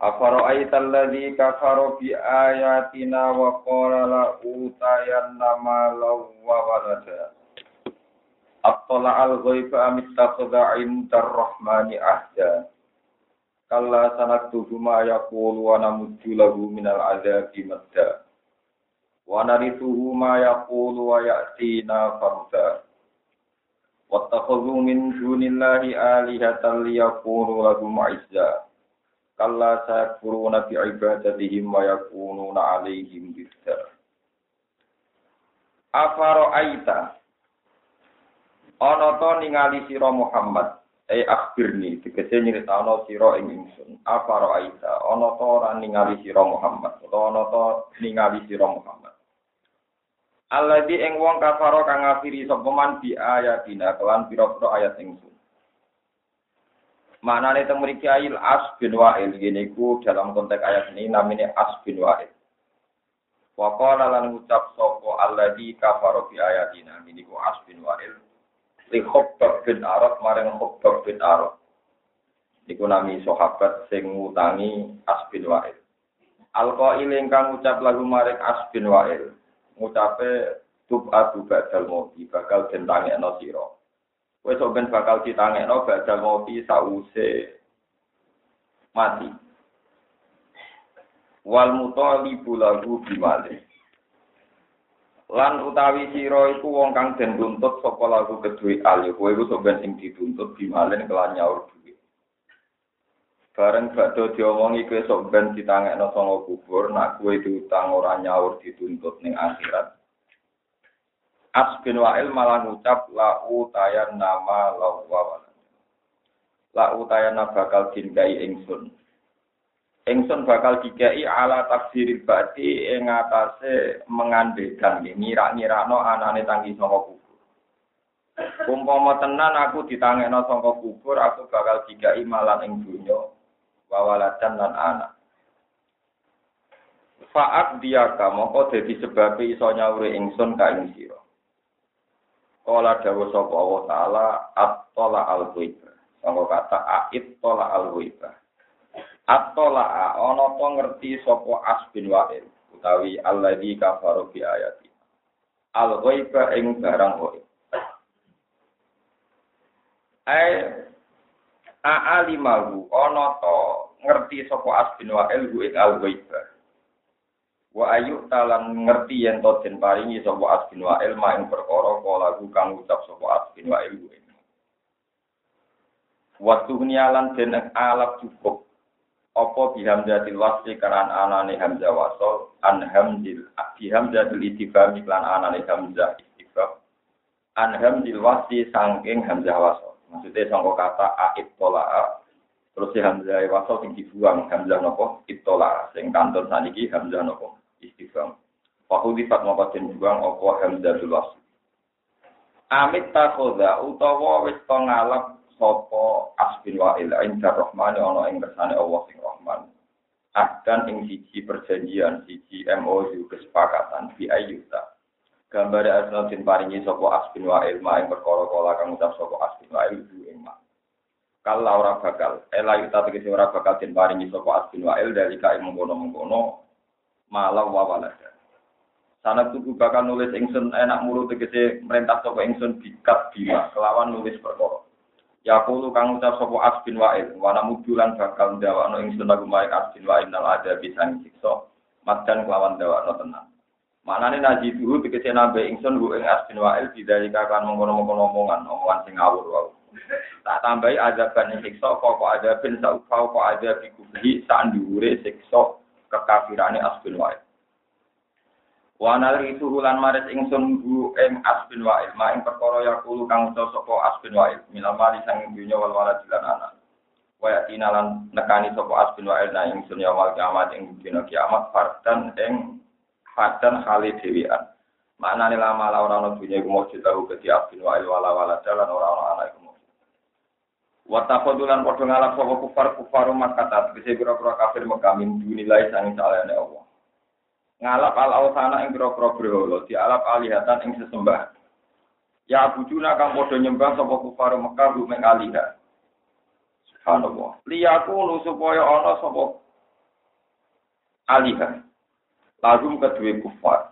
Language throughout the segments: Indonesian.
Afara'aita alladhi kafara bi ayatina wa qala la utayanna malan wa walada. Attala al-ghaiba am ittakhadha 'inda ar-rahmani ahda. Kalla sanaktubu ma yaqulu wa namuddu lahu minal 'adzabi madda. Wa narithuhu ma yaqulu wa ya'tina farda. Wattakhadhu min dunillahi alihatan liyakunu lahum 'izza. Kalla sayakfuruna bi ibadatihim wa yakununa alaihim biddar. Afaro aita. Ana to ningali sira Muhammad, eh akhbirni tegese nyritano sira ing ingsun. Afaro aita, ana to ora ningali sira Muhammad, utawa ana to ningali sira Muhammad. Alladzi ing wong kafaro kang ngafiri sapa man bi ayatina kelan pira-pira ayat ingsun. Mana nih temui kiai As bin Wa'il gini ku dalam konteks ayat ini namanya As bin Wa'il. Waqala lan ngucap sapa alladzi kafara bi ayatina gini ku As bin Wa'il li Khabbab bin Arad marang Khabbab bin Arad. Iku nami sahabat sing ngutangi As bin Wa'il. Alqail ingkang ngucap lagu marang As bin Wa'il. Ngucape tub adu badal mati bakal den tangekno sira. Sok ben bakal ditangekno badal mati sause mati. Wal mutalibu lagu bimale. Lan utawi sira iku wong kang den tuntut saka lagu kedue ali. Kowe iku ben sing dituntut bimalen kelan nyaur duit. Bareng badhe diomongi kowe sok ben ditangekno sanga kubur, nak kowe diutang ora nyaur dituntut ning akhirat. As bin Wa'il malah ngucap la utayan nama lawa La utayan bakal dinkai ingsun. Ingsun bakal dikai ala tafsiril bati ing atase mengandekan ngira-ngirakno anane tangi saka kubur. Umpama tenan aku ditangekno saka kubur, aku bakal dikai malan ing donya wawaladan lan anak. Faat dia kamu kok dadi sebab iso nyauri ingsun ka ing sira. Kala dawa sapa Allah taala at-tola al-ghaibah. Sangka kata ait tola al-ghaibah. At-tola ana to ngerti sapa As bin Wa'il utawi alladzi kafaru bi ayati. Al-ghaibah ing barang ghaib. Ai a'alimahu ana to ngerti sapa As bin Wa'il ing al-ghaibah. Wa ayu talan ngerti yen to den paringi sapa As bin Wa'il ma ing perkara kala kang ucap sapa As bin Wa'il kuwi. Waktu nialan den alap cukup. Apa bihamzatil wasli karan anane hamzah wasol an hamzil bihamzatil istifham iklan anane hamzah istifham an hamzil wasli sangking hamzah wasol. Maksudnya sangka kata ait tola terus si hamzah wasol sing dibuang hamzah nopo? Itola sing kantor saniki hamzah nopo istifham. Fahu difat mongko den buang apa hamzatul wasl. Amit takhoda utawa wis to ngalap sapa asbin wa'il inda rahman ana ing kersane Allah sing rahman. Ahdan ing siji perjanjian, siji MOU kesepakatan bi ayyuta. Gambar asal den paringi sapa asbin wa'il ma ing perkara kala kang ucap sapa asbin wa'il ing ma. Kalau ora bakal, ela yuta tegese ora bakal den paringi sapa asbin wa'il dari kai mengkono-mengkono malam wawalada. Sana tuku bakal nulis ingsun enak mulu tegese merintah sapa ingsun bikat bima kelawan nulis perkara. Ya kulo kang ucap sapa As bin Wa'il, wana mudulan bakal ndawakno ingsun lagu maring As bin Wa'il nal ada bisa siksa, madan kelawan ndawakno tenan. Maknane naji dulu tegese nambe ingsun ku ing As bin Wa'il didalika kan mengkono-mengkono omongan, omongan sing ngawur wae. Tak tambahi azaban siksa kok azabin saufa kok azab kubli sak dhuwure siksa kekafirane As bin Wa'il. Wa itu ulan maris ingsun bu ing As bin Wa'il, ma ing perkara yakulu kang uta sapa As bin Wa'il, minal mali sang dunya wal walad lan anak. Waya tinalan nekani sapa asbin wa ilna ing dunya wal kiamat ing dina kiamat fardan ing fardan khali dhewean. Maknane lama la ora ono dunya iku mujud tahu ke asbin wa il wala wala dalan ora ono ana iku mujud. Wa tafadulan padha ngalap sapa kufar kufaru Makkah tegese pira-pira kafir Mekah min sanging salehane Allah. Ngalap al ausana ing pira-pira berhala, dialap alihatan ing sesembah. Ya bujuna kang padha nyembah sapa kufaru Mekah rumeng alihah. Subhanallah. Liyaku supaya ana sapa alihah. Lazum kedua kufar.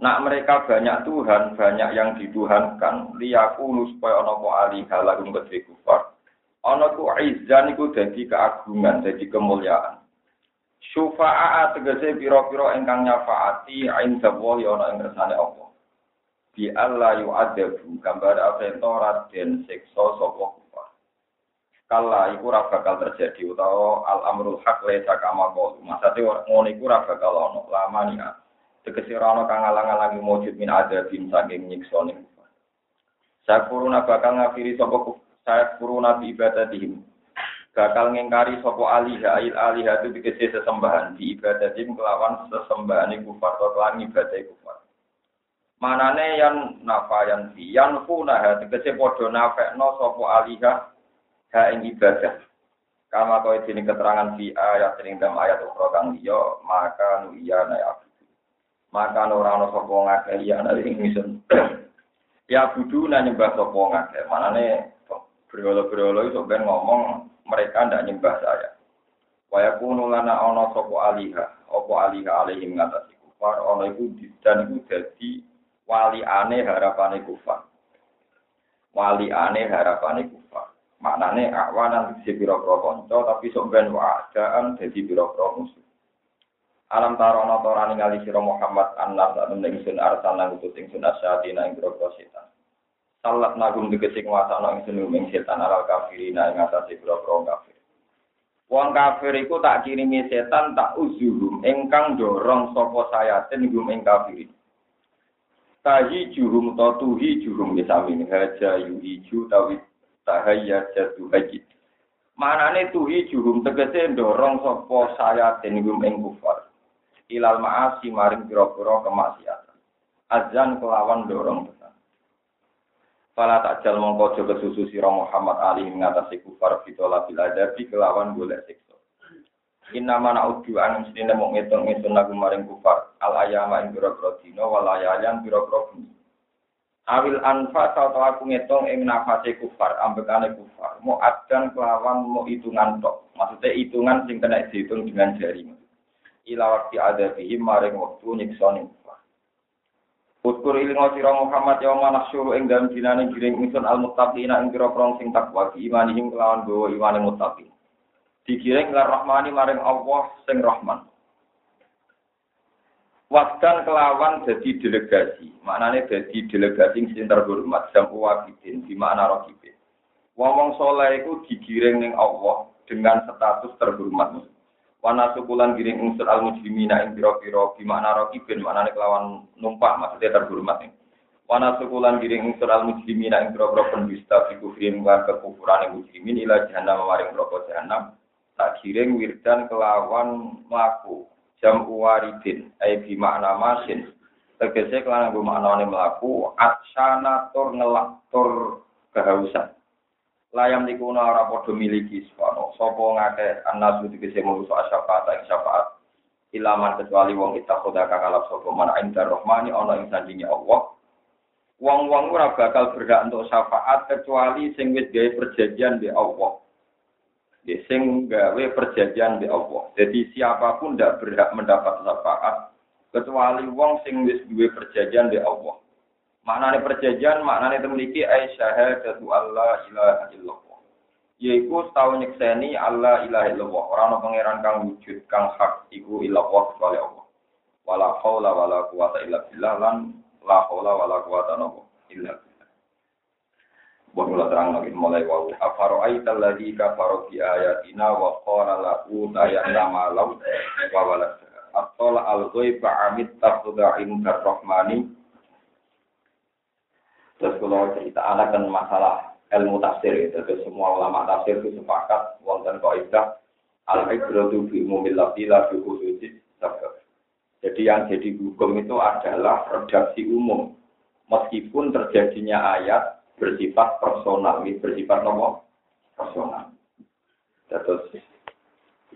Nak mereka banyak Tuhan, banyak yang dituhankan. Liyaku supaya ana apa alihah lazum kedua kufar. Ana ku izzan iku dadi keagungan, dadi kemuliaan. Syufa'a tegese pira-pira ingkang nyafaati ain dawa ya ana ing kersane Allah. Bi Allah yu'adzabu gambar aventorat den siksa sapa kala iku bakal terjadi utawa al amrul haq laisa kama qalu maksudé ngono iku ora bakal ono lamania tegese ora ono kang alang-alangi mujud min adabin saking nyiksa ning Sakuruna bakal ngafiri sapa sakuruna bi ibadatihim. Bakal ngengkari sapa aliha ail aliha itu tegese sesembahan. Di ibadatihim kelawan sesembahan kufar atau kelawan ibadah kufar. Manane yang nafa yang fi yang funa tegese padha nafekno sapa aliha ha ing ibadah. Kama kau ini keterangan di ayat sering dalam ayat ukro kang liya maka nu iya ya maka nu ora ana sapa ngake iya na ing misun ya budu na nyembah sapa ngake manane berolo-berolo itu ben ngomong mereka ndak nyembah saya. Waya kunu lana ono sopo aliha, opo aliha alihim ngatasi kufar, ono iku dan iku jadi wali aneh harapane kufar. Wali aneh harapane kufar. maknane awanan di pira-pira kanca tapi sok ben waadaan dadi pira-pira musuh alam tarono tora ningali sira Muhammad annas anu ning sun arsan nang utus ing sun asyatina ing pira setan salat nagum dikesik wasana ing sun ing setan alal kafirina ing atase pira-pira kafir Wong kafir iku tak kirimi setan tak uzuhum ingkang dorong sapa sayatin gum ing kafir. Tahi juhum to tuhi juhum disami haja yuhiju tawit tahayya jatuh haji. Manane tuhi juhum tegese dorong sapa saya tenigum ing kufar. Ilal ma'asi maring pira-pira kemaksiatan. Azan kelawan dorong tenan. Fala takjal mongko aja kesusu sira Muhammad Ali ngatasi kufar fitola bil adabi kelawan golek siksa. Inna mana udu an mesti nemu ngitung-ngitung lagu maring kufar al ayama ing pira-pira dina wal pira-pira Awil anfa atau aku ngitung ing nafase kufar, ambekane kufar. Mau adan kelawan mau hitungan tok. Maksudnya hitungan sing kena dihitung dengan jari. Ila wakti ada bihim maring waktu nyiksa ning kufar. Utkur ilingo sira Muhammad ya manah suruh ing dalem dinane giring ingsun al muttaqina ing pira sing takwa imanihim kelawan bawa imane muttaqin. Digiring lar rahmani maring Allah sing rahman. Wakdan kelawan jadi delegasi. Maknanya jadi delegasi sing terhormat. Jamu wabidin. Di makna rokibin. Wong soleh digiring ning Allah dengan status terhormat. Wana sukulan giring unsur al mujrimina ing piro piro di makna rokibin. Maknanya kelawan numpak maksudnya terhormat. Nih. Wana sukulan giring unsur al mujrimina ing piro piro pendusta fi kufrin wa kekufuran mujrimin ila jahannam maring rokok jahannam. Tak giring wirdan kelawan melaku jam waridin ai bi makna masin tegese kelan nggo maknane mlaku atsana tur ngelak tur kehausan layam niku ora padha miliki sono sapa ngake anasu tegese murusa syafaat ing syafaat ilaman kecuali wong kita kang alap sapa man indar rahmani ana ing sandinge Allah Wong-wong ora bakal berhak untuk syafaat kecuali sing wis gawe perjanjian di Allah. Ya, sing gawe perjanjian di Allah. Jadi siapa pun tidak berhak mendapat syafaat kecuali wong sing wis duwe perjanjian di Allah. Maknane perjanjian, maknane memiliki ai syahadatu Allah ilaha illallah. Yaiku setahun nyekseni Allah ilaha illallah. Ora ana pangeran kang wujud kang hak iku illallah kecuali Allah. Wala haula wala quwata illa billah lan la haula wala quwata illa billah. Terang lagi mulai wau. Afaro aital ladhi kafaro bi ayatina wa qala lahu tayana malau wa walad. Atola al ghaiba amit tafuda indar rahmani. Terus kalau cerita anak kan masalah ilmu tafsir itu. Terus semua ulama tafsir itu sepakat wonten kaidah al ibratu bi umumil lafzi la bi. Jadi yang jadi hukum itu adalah redaksi umum. Meskipun terjadinya ayat bersifat personal, ini bersifat nomor personal. Terus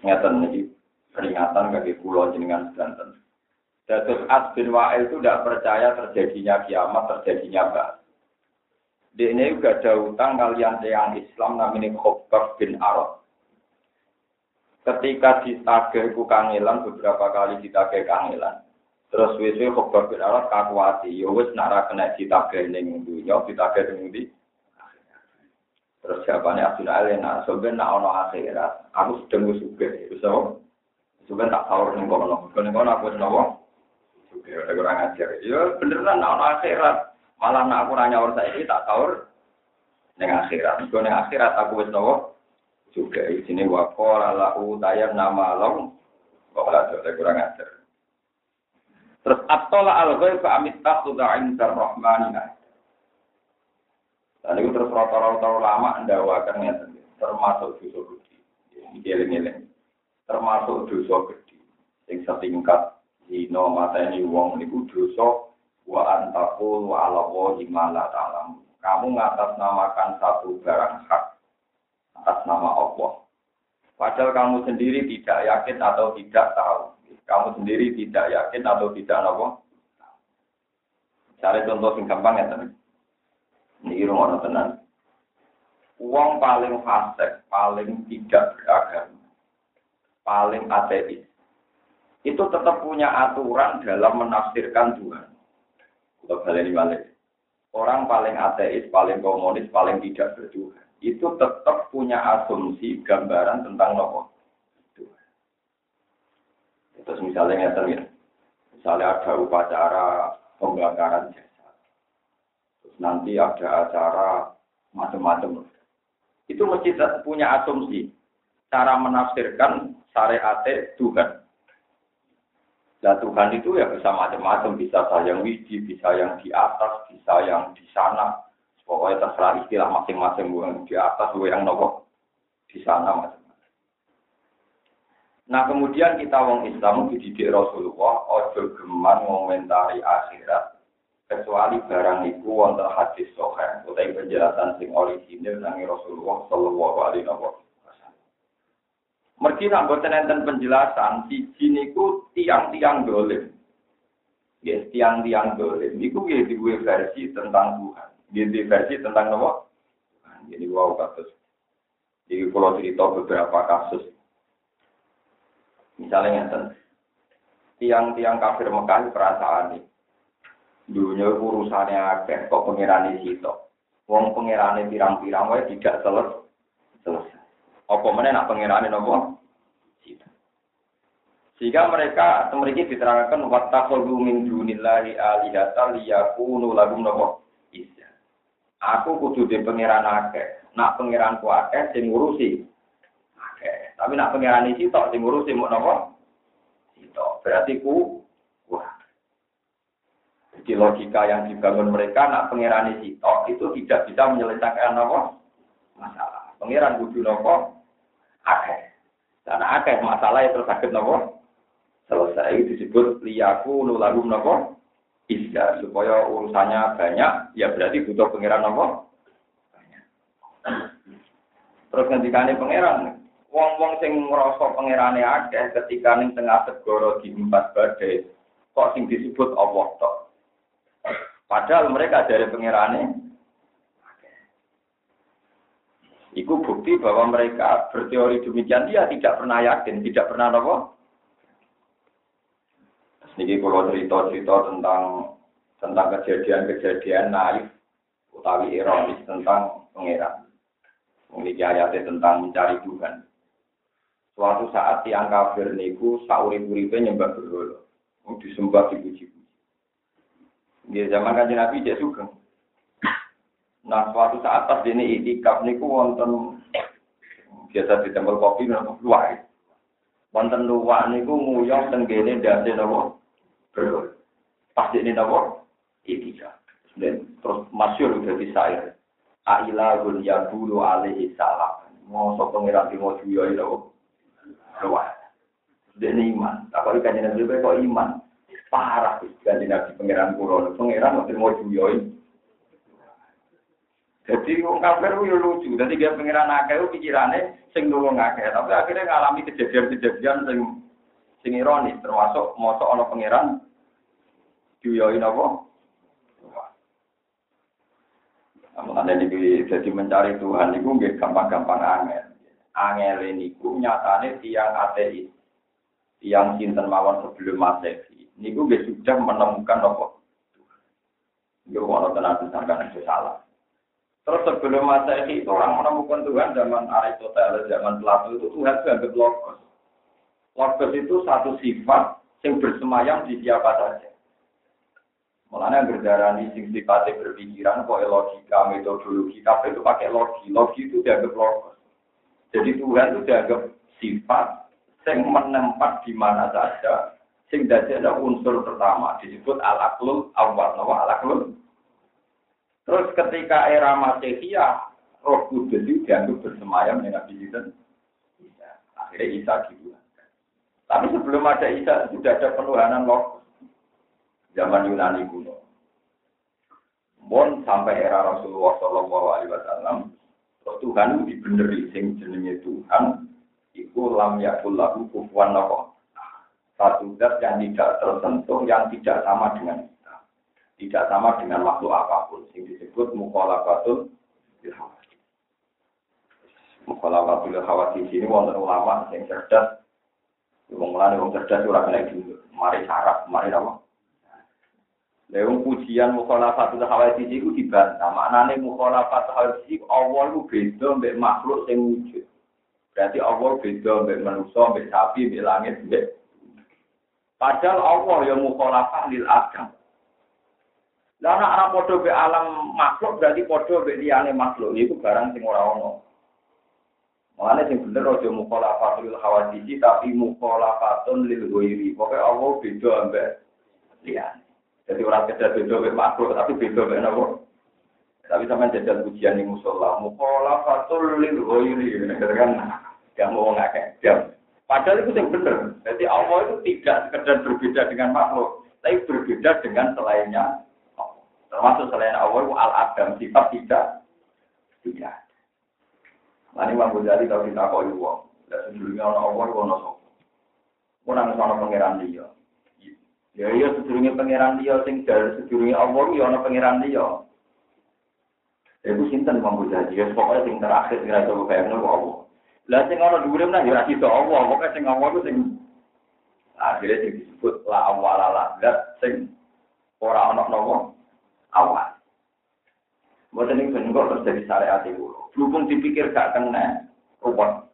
ingatan ini peringatan bagi pulau jenengan Banten. Terus As bin Wa'il itu tidak percaya terjadinya kiamat, terjadinya bah. Di ini juga ada utang kalian yang Islam namanya Khobab bin Arad. Ketika ditagih ku kangelan beberapa kali ditagih kangelan. Terus wis-wis bin Arad kakuati, ya wis nak kena ditagih ning dunya, ditagih ning ndi? Terus jawabannya Abdul Ali, nah sebenarnya nak ono akhirat, aku sedang suge, so sebenarnya tak tahu ning kono, kono kono aku nopo, suge, ada kurang ajar. Ya beneran nak ono akhirat, Malah nak aku nanya orang saya tak tahu neng akhirat. Gue neng akhirat aku wis nopo juga di sini wakol lahu tayar nama long. Kok ada kurang ajar. Terus atola al ghaib fa amittah sudah indar rahmanina. Itu terus rata-rata lama ndawakan ya termasuk dosa gede. Ini Termasuk dosa gede. Yang setingkat zino mata ini wong niku dosa wa antakul wa ala wahi la ta'lam. Kamu ngatasnamakan satu barang hak atas nama Allah. Padahal kamu sendiri tidak yakin atau tidak tahu. Kamu sendiri tidak yakin atau tidak apa? Cari contoh yang gampang ya teman. Ini rumah tenan. Uang paling fasik, paling tidak beragama, paling ateis, itu tetap punya aturan dalam menafsirkan Tuhan. Kalau balik balik. Orang paling ateis, paling komunis, paling tidak bertuhan. Itu tetap punya asumsi gambaran tentang nopo. Terus misalnya ngeten ya. Misalnya ada upacara pembakaran jasa. Terus nanti ada acara macam-macam. Itu mesti punya asumsi. Cara menafsirkan syariat Tuhan. Nah Tuhan itu ya bisa macam-macam, bisa yang wiji, bisa yang di atas, bisa yang di sana. Pokoknya terserah istilah masing-masing, yang di atas, yang nopo di sana macam-macam. Nah kemudian kita wong Islam dididik Rasulullah, ojo geman ngomentari akhirat, kecuali barang itu wonten hadis sohail, utai penjelasan sing orisinil dari Rasulullah Shallallahu Alaihi Wasallam. Mergi nak boten enten penjelasan siji niku tiang-tiang dolim. Yes, tiang-tiang dolim. Niku ya di versi tentang Tuhan. Di versi tentang apa? Jadi wow kasus. Jadi kalau cerita beberapa kasus. Misalnya enten tiang-tiang kafir Mekah perasaan nih. Dunia urusannya akeh kok pengirani situ. Wong pengirani pirang-pirang wae tidak selesai. Apa mana nak pengirane nopo? Sehingga mereka memiliki diterangkan wattakhadhu min dunillahi alihata liyakunu lahum nopo? Isya. Aku kudu di pangeran. Nak pangeranku akeh sing ngurusi. Tapi nak pangeran iki tok sing ngurusi mau? Itu. Berarti ku wah. Jadi logika yang dibangun mereka nak pangeran isi tok itu tidak bisa menyelesaikan nopo? Masalah. Pengiran kudu nopo? Akeh. Karena akeh masalah itu sakit nopo? Selesai. Disebut liyaku nulagum nopo? Isya supaya urusannya banyak ya berarti butuh pangeran nopo? Terus ngendikane pangeran wong-wong sing ngrasa pangerane akeh ketika ning tengah segoro di empat badai kok sing disebut Allah tok. Padahal mereka dari pangerane Iku bukti bahwa mereka berteori demikian dia tidak pernah yakin, tidak pernah nopo. Niki kalau cerita-cerita tentang tentang kejadian-kejadian naif utawi ironis tentang pangeran. Memiliki ayatnya tentang mencari Tuhan. Suatu saat tiang kafir niku sauri-uripe nyembah berhala. Disembah dipuji-puji. Di zaman kanjeng Nabi dia suka. Nah, suatu saat pas ini itikaf niku wonten biasa di tempel kopi nopo luar. Wonten luar niku nguyong tenggene dasi nopo Pas ini nopo itikaf. Dan terus masyur udah bisa air. Ailahun ya dulu alaihi salam. Mosok pengiran di mau juyo itu. Luar. Ini iman. Tapi kan Nabi kok iman. Parah. Kan Nabi pengiran kulo. Pengiran masih mau juyo Jadi wong kafir yo lucu. Dadi dia pengiran akeh pikirane sing nulung akeh. Tapi akhirnya ngalami kejadian-kejadian sing sing ironis termasuk mosok ana pengiran diyoi napa? Mulane niki jadi mencari Tuhan niku nggih gampang-gampang angel. Angel niku nyatane tiang ateis. Tiang sinten mawon sebelum Masehi. Niku nggih sudah menemukan apa? Yo ono tenan itu salah. Terus sebelum Masehi itu orang menemukan Tuhan zaman Aristoteles, zaman Plato itu Tuhan dianggap logos. Logos itu satu sifat yang bersemayam di siapa saja. Mulanya berdarani sing sifatnya berpikiran, kok logika, metodologi, tapi itu pakai logi. Logi itu dianggap logos. Jadi Tuhan itu dianggap sifat yang menempat di mana saja. Sing ada unsur pertama disebut al-aklul awal. Nama al-aklul. Terus ketika era Masehiyah, roh kudus itu dianggap bersemayam dengan Nabi Isa. Akhirnya Isa gitu. Tapi sebelum ada Isa, sudah ada penuhanan logos zaman Yunani kuno. Bon sampai era Rasulullah Shallallahu Alaihi Wasallam, Tuhan dibeneri sing jenenge Tuhan, iku lam yakul lagu kufuan. Satu zat yang tidak tersentuh, yang tidak sama dengan tidak sama dengan makhluk apa pun, yang disebut mukhalafatul ilhawati. Mukhalafatul ilhawati sini wonten ulama yang cerdas, wong mulane wong cerdas ora kena dulu, mari sarap, mari apa? Lewung pujian mukhalafatul hawadis itu dibantah. Maknanya mukhalafatul itu Allah itu beda mbek makhluk yang wujud. Berarti Allah beda mbek manusia, mbek sapi, mbek langit, mbek Padahal Allah yang mukhalafah lil. Lah nek ana padha be alam makhluk berarti padha be liyane makhluk itu barang sing ora ono. Mulane sing bener aja mukhalafatul hawadisi tapi mukhalafatun lil ghairi. Pokoke Allah beda mbek liyane. Jadi orang kerja beda be makhluk, tapi beda be nopo. Tapi sama jajal pujian yang musola, mukola fatul lil ghairi, kan gak mau ngake, jam. Padahal itu yang benar. Jadi Allah itu tidak sekedar berbeda dengan makhluk, tapi berbeda dengan selainnya. Termasuk selain Allah itu al-adam, sifat tidak tidak. Ini Imam Ghazali kalau kita kau itu, dan sebelumnya orang Allah itu orang sopo. Orang sana pangeran dia. Ya iya sedurunge pangeran dia sing dari sedurunge Allah ya ana pangeran dia. Iku sinten Imam Ghazali ya pokoke sing terakhir kira coba kaya ngono Allah. Lah sing ana dhuwure menah ya ora sida Allah, pokoke sing Allah ku sing akhirnya sing disebut la awala la sing ora ana napa awal. Mboten ning ben kok terus dadi syariat iku. Berhubung dipikir gak kena ruwet.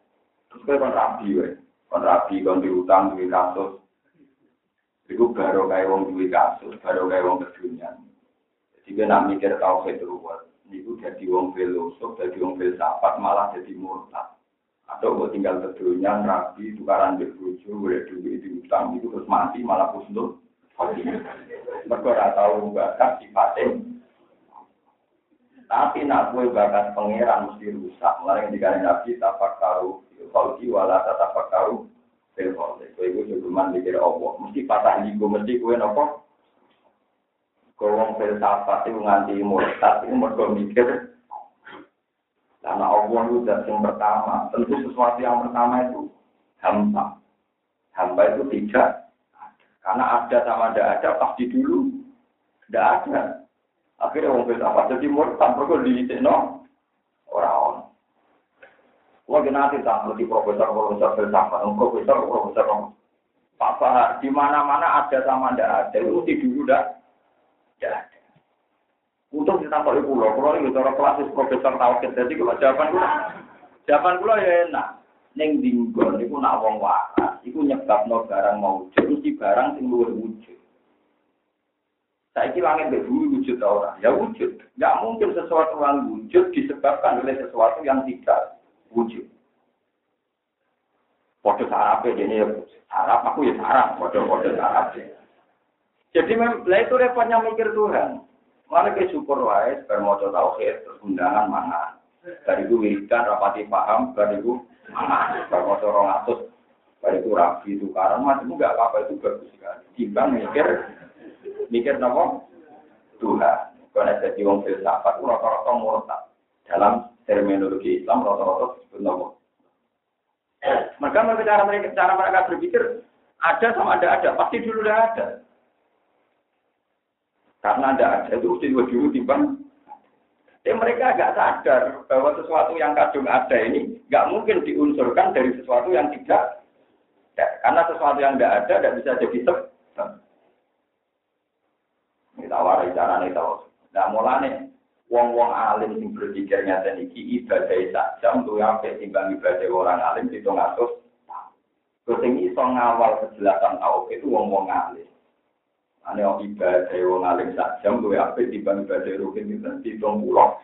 Terus kowe kon rabi. Kon rabi kon diutang duwe kasus Iku baru kayak wong duwe kasus, baru kayak wong. Jadi gue nak mikir tau ruwet. Niku jadi wong filosof, jadi wong filsafat, malah jadi murtad. Atau gue tinggal kedunian, rabi, tukaran bojo, boleh duit di utang, itu terus mati, malah kusnul. Mereka ora tahu bakat sifatnya. Tapi nak gue bakat pangeran mesti rusak. Mulai dikali nabi tapak karu, kalau wala tapak karu, Telepon, itu ibu cuma mikir Allah. Mesti patah ligo, mesti kue nopo. Kau filsafat itu nganti murtad, itu mereka mikir. Karena Allah itu yang pertama. Tentu sesuatu yang pertama itu hamba. Hamba itu tidak. Karena ada sama tidak ada, pasti dulu. Tidak ada. Akhirnya orang filsafat jadi murtad, mereka diitik no. Orang-orang. Wah, nanti tak di profesor-profesor filsafat, profesor-profesor Pak Bahar, di mana-mana ada sama ada ada, itu di dulu dah, tidak ada. Untuk kita tahu pulau, pulau ini cara klasis profesor tahu jadi kalau jawaban pulau, jawaban pulau ya enak. Neng dinggon, itu nak wong waras, itu nyebab no barang mau wujud, di barang sing luar wujud. Saya kira langit bumi wujud orang, ya wujud. Gak mungkin sesuatu yang wujud disebabkan oleh sesuatu yang tidak wujud. Foto sarap ini ya sarap, aku ya sarap, foto-foto sarap. Jadi memang itu repotnya mikir Tuhan. Mana ke syukur wae, bermoco tauhid, terus undangan mangan. Dari itu wiridan, rapati paham, dari itu mangan. Bermoco rong dari itu rapi, tukaran, macam enggak apa-apa itu bagus sekali. Timbang mikir, mikir nopo Tuhan. Karena jadi wong filsafat, rata-rata murtad. Dalam terminologi Islam, rata-rata disebut nopo. Mereka cara mereka cara mereka berpikir ada sama ada ada, pasti dulu udah ada. Karena ada ada itu mesti dua dulu timbang. Ya mereka agak sadar bahwa sesuatu yang kadung ada ini nggak mungkin diunsurkan dari sesuatu yang tidak ada. Karena sesuatu yang tidak ada tidak bisa jadi sebab. Kita warai cara nih tahu. Nah mulane wong-wong alim sing berpikir nyata iki ibadah sak jam tuh yang timbang ibadah orang alim itu ngatus. Terus ini iso ngawal kejelasan tau itu wong-wong alim. Ane ibadah wong alim sak jam luwe apik timbang ibadah rukin itu hitung pulau.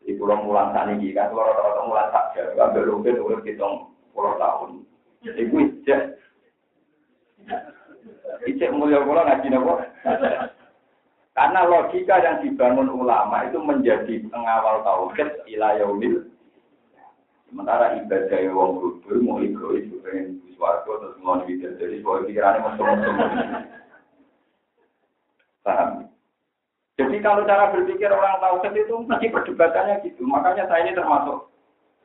Di pulau mulan saniki kan kalau rata-rata mulan sak jam ambil rukin urip hitung pulau tahun. Iku ijek. Ijek mulia pulau ngaji nopo. Karena logika yang dibangun ulama itu menjadi pengawal tauhid ila yaumil Sementara ibadah wong kudur mau egois, pengen suarga terus mau bidal jadi soal pikirannya mesum-mesum. Paham? Jadi kalau cara berpikir orang tauhid itu masih perdebatannya gitu. Makanya saya ini termasuk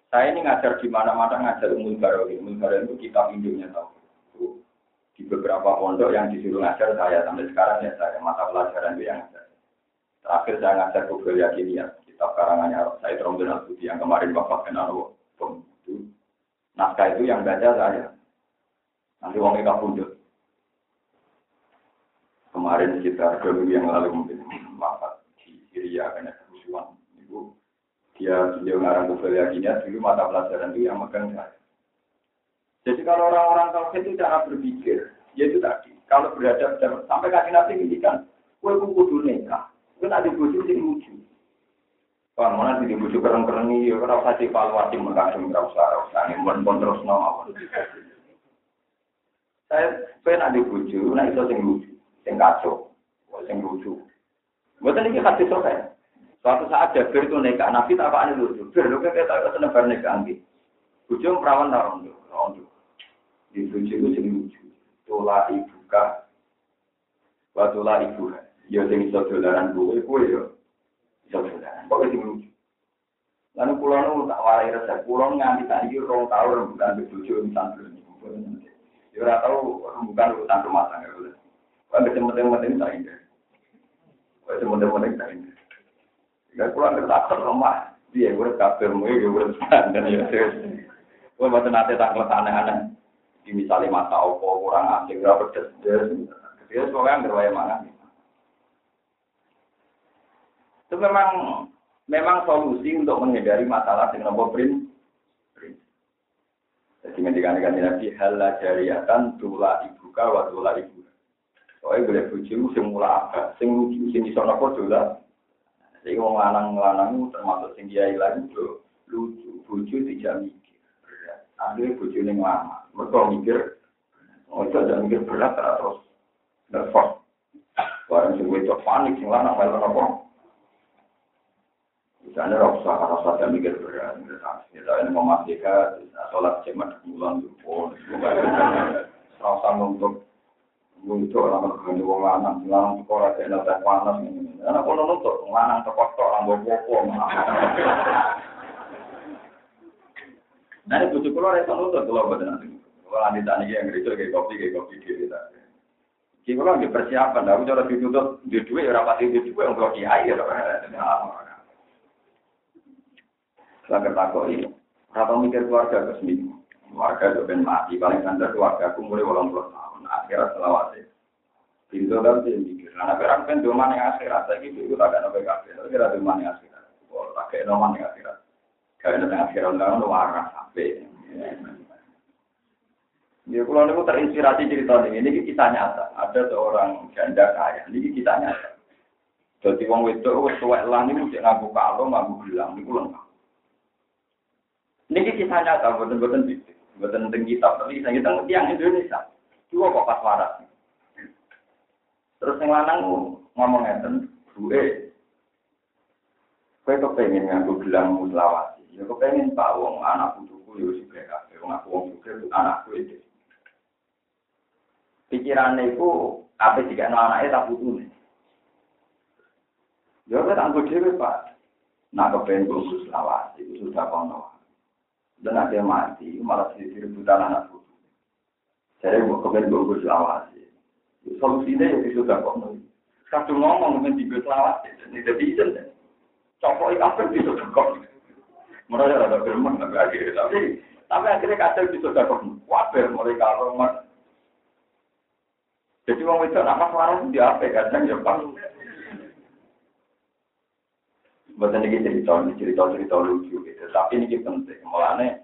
saya ini ngajar di mana-mana ngajar umum barowi. Umum barowi itu kitab induknya tahu. Di beberapa pondok yang disuruh ngajar saya sampai sekarang ya saya mata pelajaran itu yang ngajar. Terakhir saya ngajar Google Yakiniyah, kitab karangannya saya Rombel al yang kemarin bapak kenal itu naskah itu yang baca saya. Nanti wong eka pundut. Kemarin kita dua minggu yang lalu mungkin maaf di Syria karena kerusuhan. Dia beliau ngarang Google yakinnya dulu mata pelajaran itu yang megang saya. Jadi kalau orang-orang tauhid itu cara berpikir, yaitu tadi, kalau berada sampai kasih nanti ini kan, kue kudu nikah, kue nanti bujuk sing lucu. Wah, mana sih dibujuk keren-keren nih, ya kenapa sih evaluasi mengkasih nggak usah, usah nih, pun terus no. Saya pengen ada bujuk, nah itu sing lucu, sing kacau, sing lucu. Bukan ini kasih sokai. Suatu saat Jabir itu nikah, Nabi tak apa lucu. Bir, lu kayak tak seneng bar nikah anggi. Bujuk perawan narong tuh, narong tuh. Di bujuk itu sing lucu. Tula ibu kah, watulah ibu. Ya sing iso dolaran gue, gue ya. Iso dolaran. Pokoknya sing lucu. Lalu pulau nu tak warai resep, pulau nganti tak iki rong tahun bukan bebujo misalnya. Ya ora tahu bukan urusan rumah tangga. Kan ketemu-temu tak indah. Ketemu-temu tak indah. Gak pulang ke takut rumah. Dia gue kabel mu, gue gue dan ya. Gue buat nanti tak aneh-aneh. Misalnya mata opo kurang asing, gak pedes des. Dia soalnya ngerwaya mana. Itu memang memang solusi untuk menghindari masalah dengan print. Jadi ngendikan-ngendikan Nabi halal jariatan tula ibuka wa tula ibu. Soalnya boleh bujuk sing mula apa, sing lucu, sing iso dola. Jadi wong lanang-lanang termasuk sing kiai lain itu lucu, bujuk tidak mikir. Akhirnya bujuk ini lama, mereka mikir, oh aja mikir berat terus nervous. Barang sing wedok panik, sing lanang melu nopo. Misalnya rasa rasa dan mikir berat, misalnya memastikan sholat cemat bulan itu, rasa untuk untuk orang bergani wong lanang, lanang sekolah nanti panas ini. Karena kalau nuntut, lanang terkotor, orang bobo. Nah ini bujuk keluar itu nuntut kalau betul nanti. Kalau nanti tanya yang gereja kayak kopi, kayak kopi tadi. Jika kalau lagi persiapan, aku cara dituntut di dua ya rapat di dua yang belum kiai ya. Saya takoi, rata mikir keluarga ke. Keluarga itu ben mati, paling santer keluarga aku mulai walang puluh. Akhirat selawat Pintu dan dia mikir. Nah, berang kan cuma yang akhirat. Saya gitu, itu ada nabi kafir. Tapi ada cuma yang akhirat. Kalau kayak nomor yang akhirat. Kayak ada yang akhirat, enggak ada warna sampai. Ya, kalau ini terinspirasi cerita ini, ini kita nyata. Ada seorang janda kaya, ini kita nyata. Jadi wong wedok wis tuwek niku cek ngaku kalung, ngaku gelang niku lengkap. Niki kisah nyata, boten-boten gitu. Boten teng kitab, tapi saya kita yang Indonesia. Dua kok pas waras. Terus yang lanang ngomong ngeten, "Buke, kowe kepengen nganggo gelang muslawati. Ya kepengen pak wong anak putuku yo sugih kabeh, wong aku wong sugih anakku itu." Pikirannya itu apa jika anaknya tak putune. Ya kan anggo dhewe Pak. Nah kepengen bungkus lawas itu sudah kono. Dan ada mati malah jadi rebutan anak putu. Saya mau kepengen bungkus lawas. Solusinya ya sudah kono. Kadung ngomong dengan tiga lawas ini jadi izin. Copok apa bisa kok. Mereka ada firman tapi akhirnya tapi tapi akhirnya kadang bisa dapat wabar mulai kalau jadi wong itu apa suara di apa kadang ya pak. Bukan ini cerita, ini cerita-cerita lucu gitu. Tapi ini penting. Mulanya,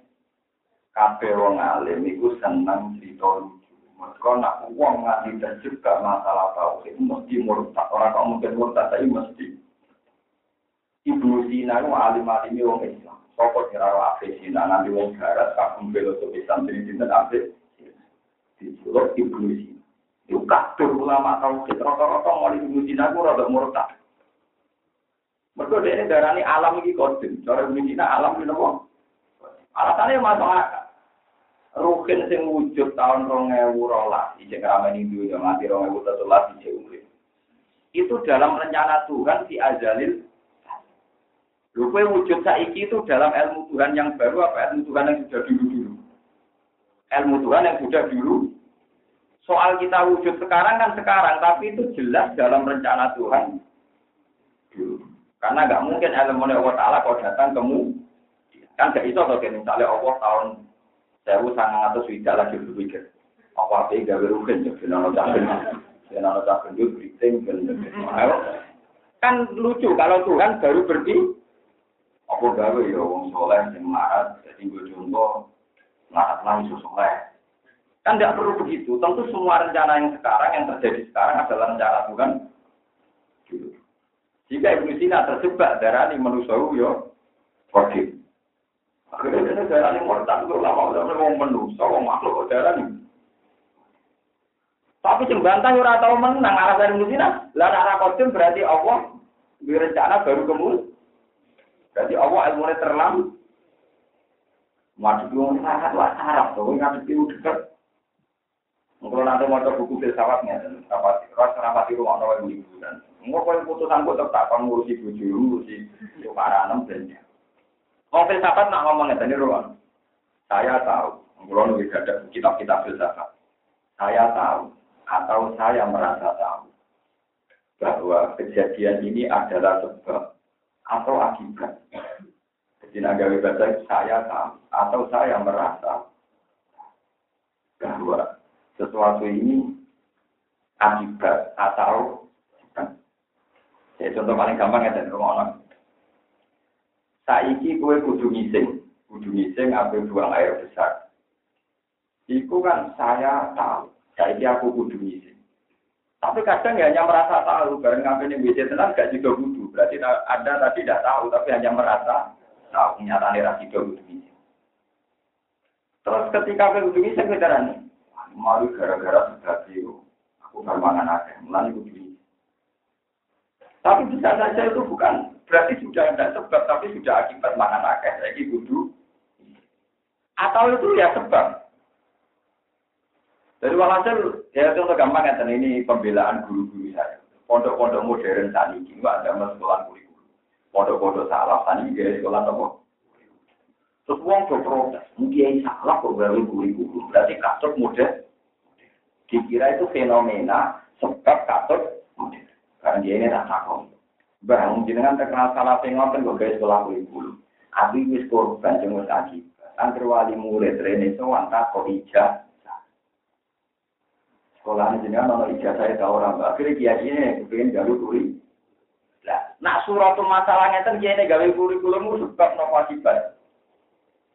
kafe wong alim itu senang cerita lucu. Mereka nak uang nganti dan juga masalah itu mesti murtad. Orang kok mungkin murtad tapi mesti. Ibu Sina itu alim-alim wong Islam. Pokok kira afe Sina nanti wong garat kagum filosofi santri di afe. Di Ibu Sina. Itu kabeh ulama tauhid rata-rata mau Ibu Sina itu rada murtad. Dia ini darani alam ini kodim. Cara Cina alam ini apa? Alasannya masuk akal. Rukin sing wujud tahun rong ewu rolas. Ijek ramen itu yang mati rong ewu tetulas ijek urip. Itu dalam rencana Tuhan si azalil. Lupa wujud saiki itu dalam ilmu Tuhan yang baru apa ilmu Tuhan yang sudah dulu-dulu? Ilmu Tuhan yang sudah dulu. Soal kita wujud sekarang kan sekarang, tapi itu jelas dalam rencana Tuhan dulu. Karena nggak mungkin ilmu Allah Ta'ala kalau datang kemu. Kan gak iso kalau misalnya Allah tahun sewu sangat atau sudah lagi berpikir. Apa apa gak berukin jadi nono cakun. Jadi nono cakun itu briefing. Kan lucu kalau Tuhan baru berdi. Apa gawe ya wong soleh yang marah. Jadi gue contoh. Lahat langsung soleh. Kan tidak perlu begitu. Tentu semua rencana yang sekarang, yang terjadi sekarang adalah rencana Tuhan. Jika Ibnu Sina terjebak darah ini manusia yo kodim. Akhirnya darah ini murtad itu lama udah mau manusia, mau makhluk darah ini. Tapi bantah ora tahu menang arah dari Sina. Lah arah kodim berarti Allah berencana baru kemudian. Berarti Allah ilmunya terlambat. Madu yang sangat sarap tuh, nggak itu dekat. Kalau nanti mau buku filsafatnya, dan rapati, rasa rapati rumah nawa liburan. Mau kau putusan kau tetap ngurusi buju, ngurusi para enam dan Mau filsafat nak ngomongnya tadi ruang. Saya tahu, kalau nunggu ada kitab-kitab filsafat. Saya tahu atau saya merasa tahu bahwa kejadian ini adalah sebab atau akibat. Jadi bahasa saya tahu atau saya merasa bahwa sesuatu ini akibat atau. Ya, contoh paling gampang ya dari rumah orang. Saiki kue kudu ngising, kudu ngising ambil buang air besar. Iku kan saya tahu, saiki aku kudu ngising. Tapi kadang ya hanya merasa tahu, bareng ngambil yang WC tenang gak juga kudu. Berarti ada tadi tidak tahu, tapi hanya merasa tahu. Nyatanya rasi juga kudu ngising. Terus ketika aku kudu ngising, nih. Mari gara-gara sudah aku bermangan aja, mulai kudu Tapi bisa saja itu bukan berarti sudah ada sebab, tapi sudah akibat mangan akeh, saya kudu. Atau itu ya sebab. Dari walhasil, ya itu gampang ya, ini pembelaan guru-guru saya. Pondok-pondok modern saat ini, ada sekolah kurikulum. Pondok-pondok salah saat ini, sekolah apa? Terus uang protes, mungkin salah kok gawe kurikulum, berarti kasut modern. Dikira itu fenomena sebab kasut modern. Karena dia ini tak takut. Bang, jenengan terkenal salah pengoten kok guys sekolah kurikulum. Abi wis korban jeung wis akibat. Wali murid rene sowan tak kok ijazah. Sekolah jenengan ono ijazah ta ora, Mbak. Akhire kiai ini kepengin gawe kuri. Lah, nak suratul masalah ngeten kiai gawe kurikulum sebab nopo akibat.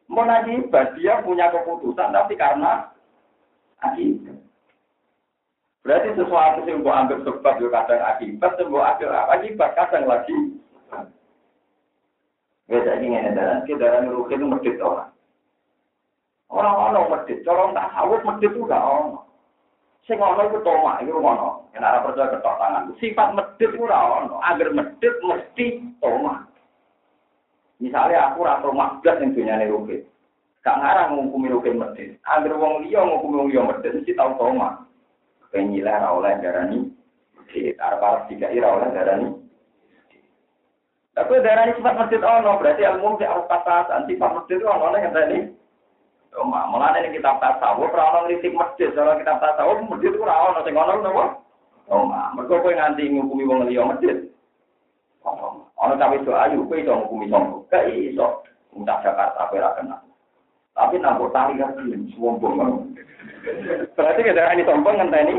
Mau akibat dia punya keputusan tapi karena akibat. Berarti sesuatu yang mau anggap sebab juga kadang akibat, yang mau anggap akibat kadang lagi. Beda ini ini dalam kita dalam itu medit orang. Orang-orang medit, orang tak sawut medit juga orang. Sing ana iku toma, iku ngono. Yen ora percaya ketok tangan. Sifat medit ora ono. Agar medit mesti toma. Misalnya aku ora toma blas ning dunyane rukit. Gak ngarang ngukumi rukit medit. Agar wong liya ngukumi wong liya medit mesti tau toma. Penyileh ora oleh darani. Di arep-arep tiga ira oleh darani. Tapi darani sifat medit ono, berarti ilmu sing harus katasan sifat medit ono nek ngene. Cuma, mulane ning kitab tasawuf ora ono ngritik masjid, ora kitab tasawuf masjid ora ono sing ono napa? Cuma, mergo kowe nganti ngukumi wong liya masjid. Ono cawe do ayu kowe iso ngukumi sombong. Gak iso. Entah Jakarta kowe ora kenal. Tapi nampo tali kan gelem sombong. Berarti kita ini sombong ngenteni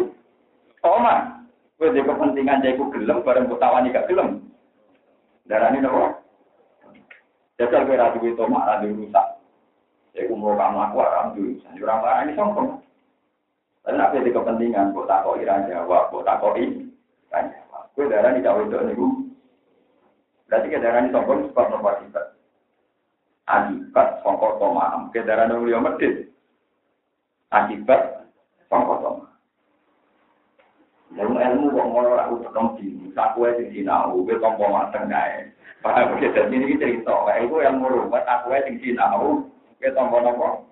Oma. Kowe di kepentingan jaiku gelem bareng kutawani gak gelem. Darani napa? Jajal kowe ra duwe tomak ra duwe rusak. Saya umur kamu aku orang dulu, saya orang orang ini sombong. Tapi apa di kepentingan, buat tak koi jawab, buat tak koi jawab. Kue darah di jauh itu nih, berarti ke darah ini sombong sebab nopo akibat. Akibat songkok tomaham, ke darah nunggu yang medit. Akibat songkok tomaham. Ilmu ilmu kok ngono ora utek nembi, sak kowe sing sinau, kowe tompo mateng kae. Paham iki dadi iki cerita, kae iku ilmu ruwet, aku kowe sing sinau, kita tambah nopo.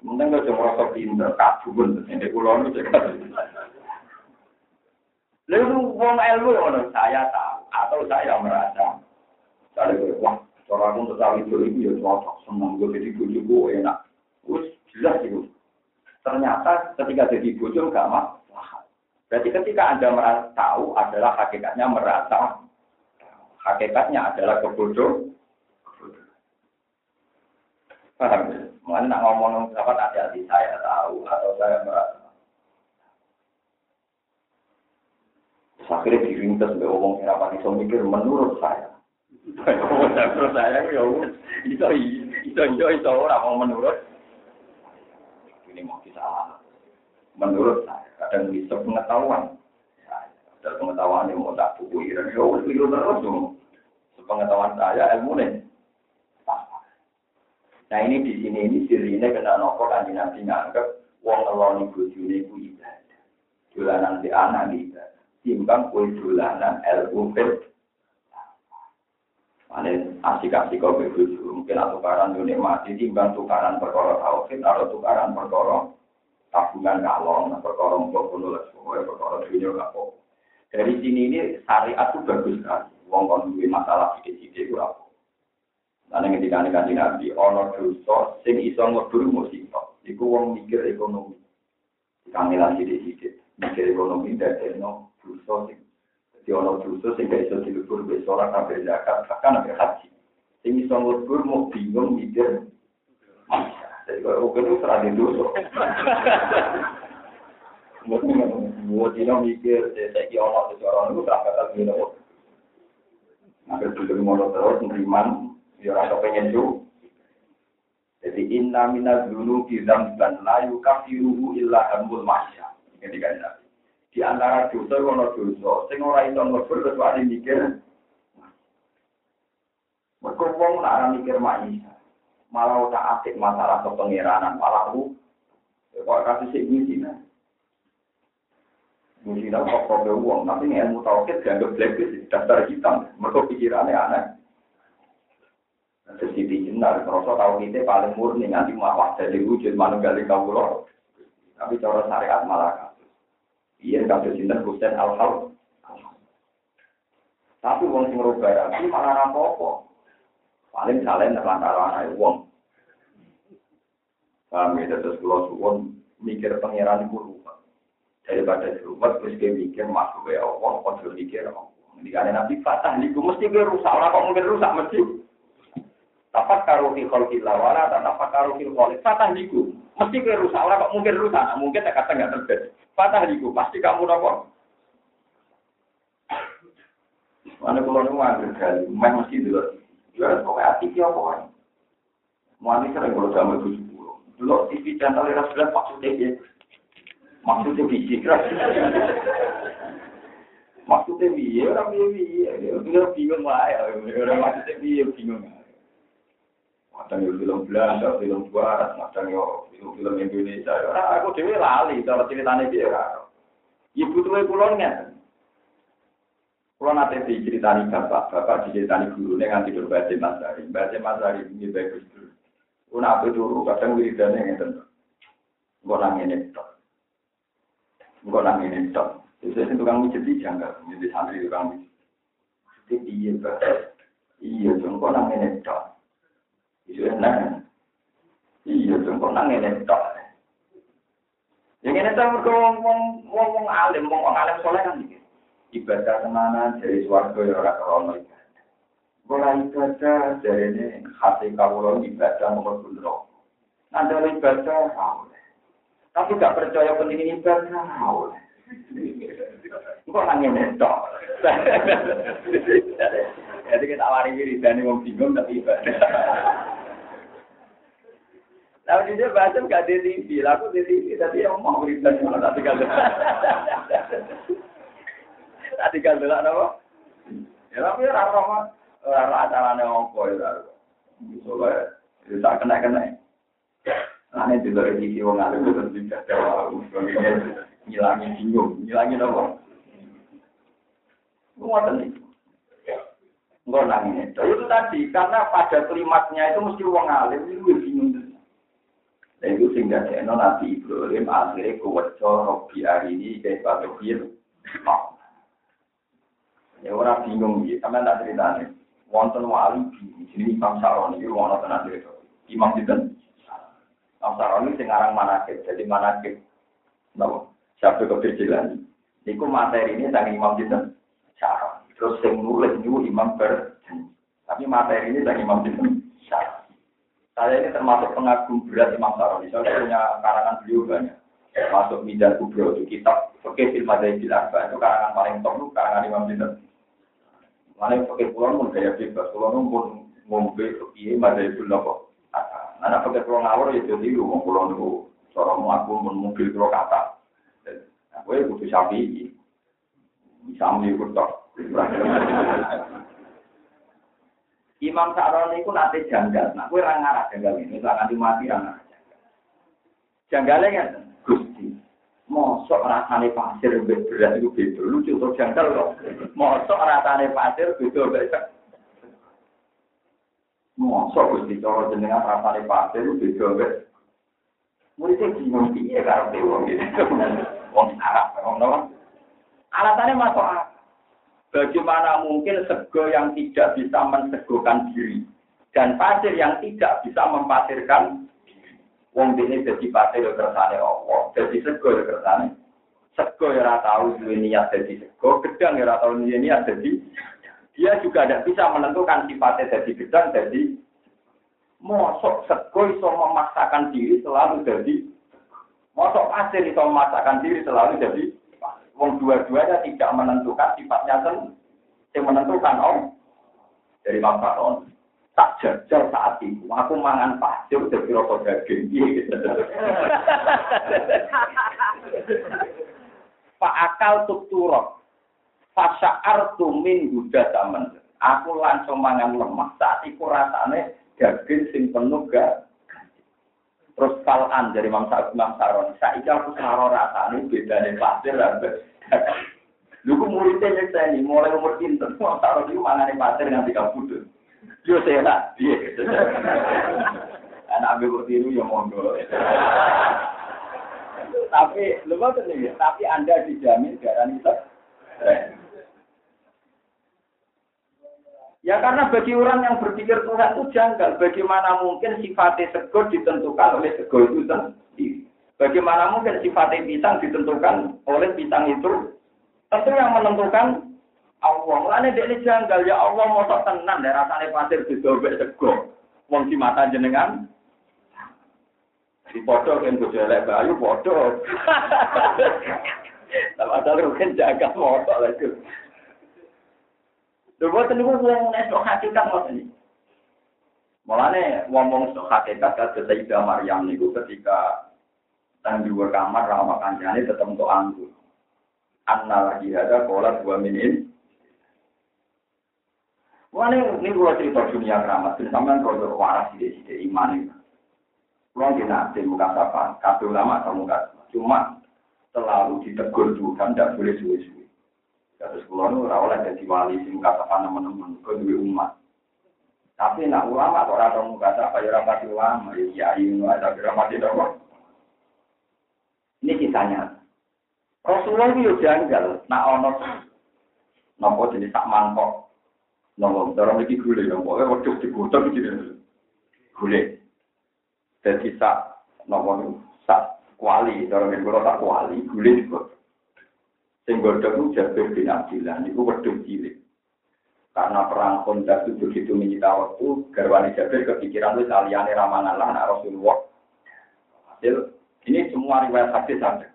Mungkin kalau cuma rasa pinter, kabun, ini pulau itu juga. Lalu uang ilmu yang saya tahu atau saya merasa, saya wah, cara aku tahu itu itu ya cocok, senang gue jadi gue enak. Terus jelas itu. Ternyata ketika jadi bujuk gak masalah. Berarti ketika anda merasa tahu adalah hakikatnya merasa, hakikatnya adalah kebodohan. Paham ya? Mengenai nak ngomong dapat hati-hati saya tahu atau saya merasa. Akhirnya dirintas mbak ngomong yang apa bisa mikir menurut saya. Menurut saya ya itu itu itu itu orang mau menurut. Ini mau kita menurut saya kadang bisa pengetahuan. Ada pengetahuan yang mau tak buku dan ya itu terus dong. Sepengetahuan saya ilmu nih. Nah ini di sini ini sirine kena nopo kanji nabi nganggep wong ngeloni bojone ku ibadah. Dolanan di anak ibadah. Timbang kue dolanan ilmu fit. Mana asik-asik kau begitu mungkin atau tukaran dunia mati timbang tukaran perkara tauhid atau tukaran perkara tabungan kalong, perkara mbok nulis pokoknya perkara dunia kapok. Dari sini ini syariat itu bagus sekali. Wong kon duwe masalah sidik-sidik ora Lan ing dikane kanjeng Nabi ana dosa sing iso ngebur musibah. Iku wong mikir ekonomi. Kamilan sithik-sithik mikir ekonomi dadekno dosa sing ana dosa sing gak iso dilebur wis ora kabeh zakat bahkan nek haji. Sing iso ngebur mau bingung mikir. Jadi kalau oke itu serah di dosa. Mau dino mikir, saya kira orang itu orang itu tak kata gini. Agar dulu mau terus beriman, ya ora pengen tuh. Jadi inna minaz dzunubi dzamban la yukafiruhu illa hamul masya. Ini kan Di antara dosa ono dosa sing ora iso ngebur kecuali mikir. Mergo wong ora mikir maisa. Malah tak asik masalah kepengiranan, malah lu kok kasih sik ngisi Musina kok kok uang, tapi ilmu tauhid dianggap blacklist daftar hitam. Mereka pikirannya aneh. Terus di jenar, merasa kita paling murni nanti mawah jadi wujud mana gali kau Tapi cara syariat malah kasus. Iya kasus ini Husain al hal Tapi uang sing rubah rapi malah rapopo. Paling kalian terlantar anak uang. Kami terus pulau suwon mikir pangeran guru daripada rumah terus dia mikir masuk ke Allah, kau mikir Allah. Kan nanti fatah niku mesti gue rusak, orang kok mungkin rusak mesti. Tapak karo fi khalqillah wala tapak karo fil khaliq. Fatah niku mesti gue rusak, orang kok mungkin rusak, mungkin tak kata nggak terjadi. Fatah niku pasti kamu nopo. Mana kalau nunggu ambil kali, main mesti dulu. Jual pokoknya hati dia apa Mau sering kalau sama tujuh puluh. Dulu TV channel era sembilan maksudnya Maksudnya biji keras. Maksudnya biye, orang. Dia bingung lah ya. Orang maksudnya bingung. Kadang yo film Belanda, film Barat, kadang yo film-film Indonesia. Ora aku dhewe lali cara ceritane piye. Ibu tuwe kula ngeten. Kula nate diceritani bapak, bapak diceritani gurune nganti dur baca Mas Ari. Baca Mas Ari iki bagus dulu. Una ape turu kadang wiridane ngeten. Engko nang ngene tok. Engko nang ngene tukang mijit janggal, mijit santri tukang mijit. Jadi iya. Iya, engko nang ngene. Iya, nah. Iya, engko nang ngene tok. Yang ini saya mergo wong wong wong alim, wong wong alim soleh kan iki. Ibadah tenanan dari swarga ya ora krono ibadah. Ora ibadah ini hati kawula ibadah nomor bundro. Nanti ibadah oleh. Tapi gak percaya penting ibadah oleh. Kok nangis netok? Jadi kita awari wiridan wong bingung tapi ibadah. Tapi dia baca gak di TV, aku di TV, tapi yang mau wiridan yang tak tinggal Tak tinggal dulu apa? Ya tapi orang orang orang acaranya ngompo ya. Soalnya ya tak kena kena. Nah ini di TV wong alim itu tidak tahu. Ngilangi bingung, ngilangi apa? Ngoten nih. Enggak nangis. Itu tadi karena pada klimaksnya itu mesti wong alim itu bingung. Dan itu sehingga Seno Nabi Ibrahim akhirnya kuwetco Robi hari ini kayak Pak Tobir. Ya orang bingung ya, karena tak cerita nih. Wonten wali bingung, sini Imam Saroni itu wonten tenan cerita. Imam Sinten. Imam Saroni sing aran jadi manakib. Napa? Siapa keberjilan. Niku materi ini sang Imam Sinten. Saroni. Terus sing nulis niku Imam Berjanji. Tapi materi ini sang Imam Sinten. Saroni. Saya ini termasuk pengagum berat Imam Saroni. Saya punya karangan beliau banyak. Masuk Midan Kubro itu kitab Oke, film ada itu karangan paling top itu karangan Imam Sinten. Mana pakai pulang pun gaya bebas, pulang pun ngombe ada itu nopo. Anak pakai pulang awal ya jadi mau pulang dulu, seorang aku pun pulau kata. Aku ya butuh sapi, bisa ikut tok. Imam Sa'roni itu nanti janggal, nah gue orang ngarah janggal ini, tak nanti mati orang Janggalnya kan, Gusti, mosok rasane pasir berat itu beda, lucu tuh janggal kok. Mosok rasane pasir beda beda. Mosok Gusti, kalau jenengan rasane pasir itu beda beda. Muridnya bingung piye karo dewa gitu. Wong Arab, wong Arab. Alasannya masuk akal. Bagaimana mungkin sego yang tidak bisa mensegokan diri dan pasir yang tidak bisa mempasirkan Wong ini jadi pasir yang kersane Allah, jadi sego yang kersane. Sego yang ora tahu duwe niat jadi sego, gedang yang ora duwe niat jadi dia juga tidak bisa menentukan sifatnya jadi gedang jadi mosok sego iso memaksakan diri selalu jadi mosok pasir iso memaksakan diri selalu jadi Wong dua-duanya tidak menentukan sifatnya sendiri. Yang menentukan om dari Imam Faton. Tak jajal saat itu, aku mangan pasir dari rokok daging. Gitu. Pak akal tuk turok. Fasa'ar tumin guda taman. Aku langsung mangan lemah saat itu rasanya daging sing penuh gak Terus kalan dari Imam Imam Saron. Saya aku saro rasanya beda nih pasir Lu ku muridnya nyeksa ini, mulai umur pinter, mau taruh di mangane pasir nganti kabudut. Yo sehat, iya. Anak ambil tiru ya monggo. tapi lupa nih, tapi anda dijamin darah itu. Ya karena bagi orang yang berpikir Tuhan itu janggal. Bagaimana mungkin sifatnya sego ditentukan oleh sego itu sendiri. Bagaimana mungkin sifatnya pisang ditentukan oleh pisang itu? Tentu yang menentukan Allah. Mulane ini janggal ya Allah mosok tenan ya rasane pasir didobek sego. Wong di mata jenengan di foto kan bojo elek bayu foto. Tapi ada kan jaga motor lagi. Lha boten niku wong nek hakikat ngoten iki. Mulane ngomong sok hakikat kados Sayyidah Maryam niku ketika tang di kamar ramah kancane tetap untuk anggur. Anna lagi ada kolat dua minin. Wah ini kalau cerita dunia keramat, sampean kalau waras sini iman. Kalau di nanti muka sapa, kata ulama muka cuma selalu ditegur Tuhan, tidak boleh suwe-suwe. Terus kula nu ora oleh dadi wali sing katakan teman-teman kok duwe umat. Tapi nak ulama kok ora tau muka apa ya ora pati ulama ya iya ini ada drama di Ini kisahnya. Rasulullah itu janggal nak ono nopo jadi sak mangkok. Nopo dorong eh, iki gule nopo kok cocok dibutuh iki. Gule. Dadi sak nopo sak kuali dorong iki kok tak kuali gule dibutuh. Sing godhog ku Jabir bin Abdillah niku wedhus cilik. Karena perang Khandaq itu begitu menyita waktu, garwani Jabir kepikiran wis aliyane ramangan lah anak Rasulullah. Hasil ini semua riwayat hadis ada.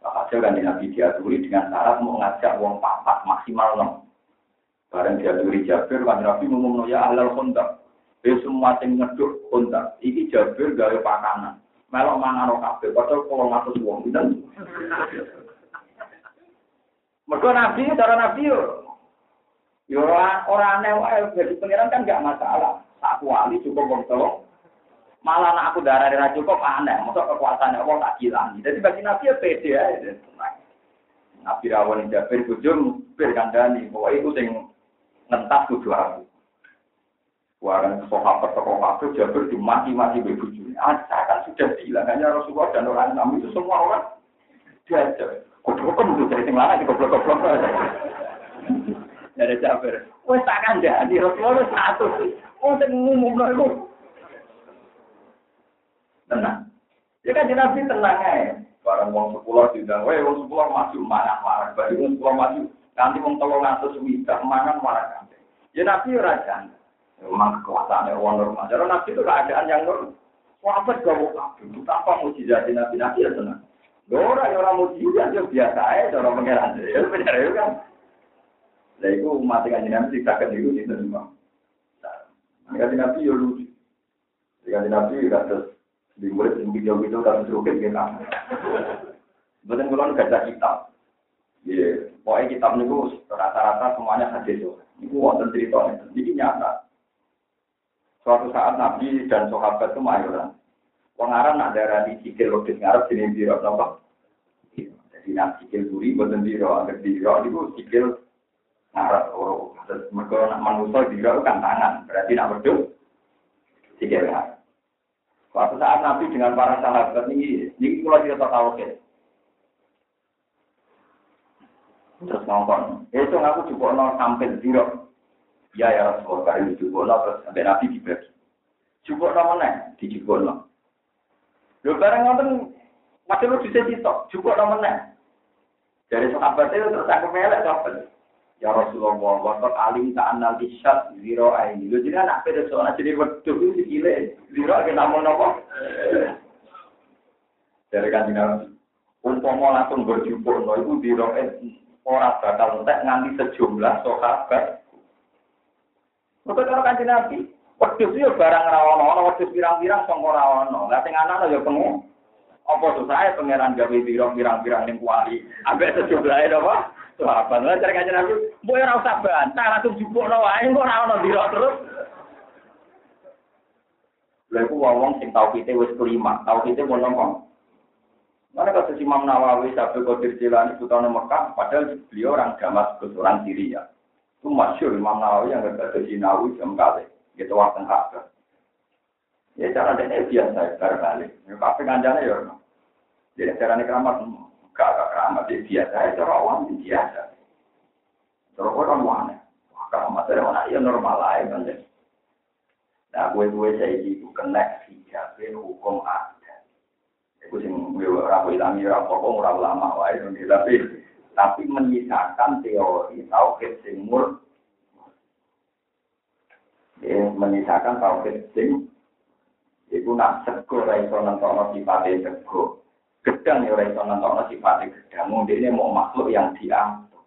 Hasil kan Nabi diaturi dengan syarat mau ngajak uang papat maksimal enam. Bareng diaturi Jabir, kan Nabi ngomong ya ahlal kontak. Ya semua yang ngeduk kontak. Iki Jabir gawe pakanan. Melok mangan kabeh, padahal kalau ngatus uang Mereka Nabi, cara Nabi yo. Yo orang aneh wae jadi pangeran kan gak masalah. Tak wali cukup wong malah anak aku darah darah cukup aneh, masuk kekuasaannya Allah tak hilang. Jadi bagi Nabi ya pede ya. Nabi rawan Jabir bujum bir kandani, bahwa itu sing ngentas kudu aku. Warang sahabat tokoh kafir Jabir dimaki-maki bujum. Ah, kan sudah hilang hanya Rasulullah dan orang Nabi itu semua orang diajar. Goblok udah dari sing lanang goblok-goblok. Dari. Wes tak Rasulullah satu. Oh sing iku tenang. Ya kan tenang. Barang wong sepuluh weh wong sepuluh maju mana marah, wong sepuluh nanti wong tolong mangan marah kan. Ya Nabi. Memang kekuasaannya normal. Jadi Nabi itu keadaan yang normal. Sahabat gak mau kabur, tanpa mujizat Nabi Nabi ya tenang. Orang yang orang mujizat ya biasa aja, orang pengiran ya benar ya kan. Lah itu umat yang Nabi tidak akan itu diterima. Nah, Nabi ya lucu. Nabi ya terus di murid yang video itu kan sedikit kita. Betul nggak ada kitab. Iya, pokoknya kitab itu rata-rata semuanya hadis itu. Ini wonten cerita ini nyata. Suatu saat Nabi dan sahabat itu mayoran. Pengarang nak darah di sikil logis ngarep sini biro nopo. Jadi nak sikil buri buatan biro, agar biro itu sikil ngarep orang. Terus mereka nak manusia biro kan tangan, berarti nak berdua sikil ngarep. Suatu saat Nabi dengan para sahabat ini, ini mulai cerita tauhid. Terus ngomong, itu aku juga nol sampai zero. Ya ya Rasulullah, kali juga nol terus sampai Nabi dibagi. Juga nol mana? Di juga nol. Lu bareng ngomong, masih lu bisa juga nol mana? Dari sahabat itu terus aku melek sahabat. Ya Rasulullah, waktu alim tak anal isyad zero aini. Lu jadi anak pada soalnya jadi waktu itu gile. Zero kita mau nopo. Dari kan Nabi. Umpama langsung berjumpa, no itu zero orang bakal entek nganti sejumlah sahabat. Maka kalau kan Nabi, waktu itu ya barang rawono, waktu pirang-pirang songkor rawono. Lah sing anak ya pengen. Apa susah pangeran gawe pirang-pirang ning kuali. Sejumlah itu apa? Sahabat lah cari kajian Nabi, mbok ora usah bantah langsung jupukno wae kok ono dira terus. Lha iku wong sing tau kite wis kelima, tau kite mau nopo. Mana kata Imam Nawawi sampai Qadir Jilani Sultan Mekah, padahal beliau orang Damaskus, orang Syria. Itu masyur Imam Nawawi yang berkata Nawawi jam kali, gitu waktu kakak. Ya cara dia biasa, berbalik. Ya kafe kanjane ya. Jadi cara ini keramat gak gak keramat. Ya biasa ya cara awam biasa. Cara orang mana? Keramat dari mana ya normal aja kan nah gue gue saya itu kena hijab hukum ada. Itu sih gue rabu ilami rabu kok rabu lama wae tapi tapi menyisakan teori tauhid simul ya, menyisakan tauhid sing itu nak sego ra iso nentono sifate sego gedang ya orang itu nonton sifatnya gedang. Mau makhluk yang diatur.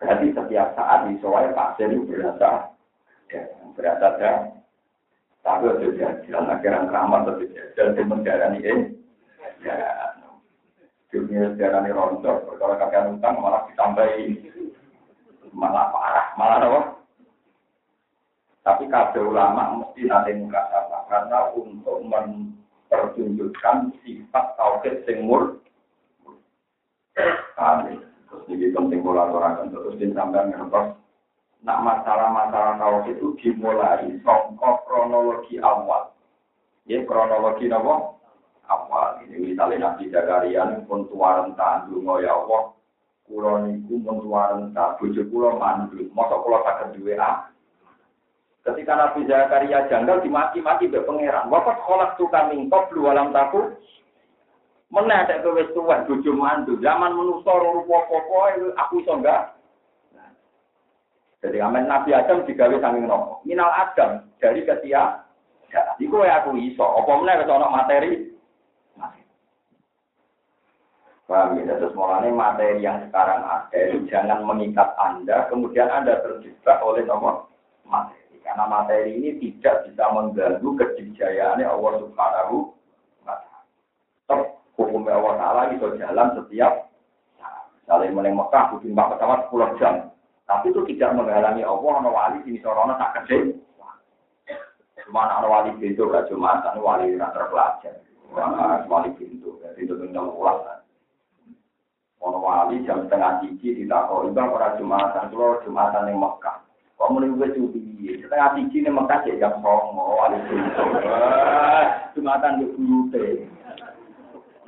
Berarti setiap saat di soal pasir itu berasa ya, berasa ada. Tapi ada jalan akhirnya keramat atau dan teman darah ini. Ya, dunia darah ini rontok. Kalau kakek utang malah ditambahi malah parah, malah apa? Tapi kabeh ulama mesti nanti muka apa karena untuk mempertunjukkan sifat tauhid sing mur. Amin. Terus ini penting kolaborasi terus disampaikan ngertos. Nak masalah-masalah tauhid itu dimulai songkok kronologi awal. Ya kronologi apa? Awal. Ini misalnya Nabi Zakaria pun tuaran tandung ya Allah. Kulo pun tuaran tak bojo kulo mandul. Masa kulo sakit duwe ah. Ketika Nabi Zakaria janggal dimaki-maki be pangeran. Wakat kolak tukang mingkop lu alam takut. Mana ada kowe tuwa bojo mandul. Zaman manusa rupa-rupa aku iso jadi amen Nabi Adam digawe saking nopo. Minal Adam dari ketia. Ya, iku aku iso. Apa meneh wis ana materi? Paham ya, terus mulanya materi yang sekarang ada jangan mengikat Anda, kemudian Anda terjebak oleh nomor materi. Karena materi ini tidak bisa mengganggu kejijayaannya Allah Subhanahu wa Taala. hukumnya Allah Taala itu jalan setiap saat. mulai Mekah, butuh pesawat 10 jam. Tapi itu tidak menghalangi Allah, ana wali sini sorono tak kecil. Cuma ana wali pintu gak cuma ana wali yang terpelajar. Wali pintu, itu tinggal ulang. Ono wali jam setengah tiga ditakoi bang orang jumatan, kalau jumatan yang Mekah. Kok gue cuti, setengah tiga ini Mekah sih jam songo wali pintu. Jumatan.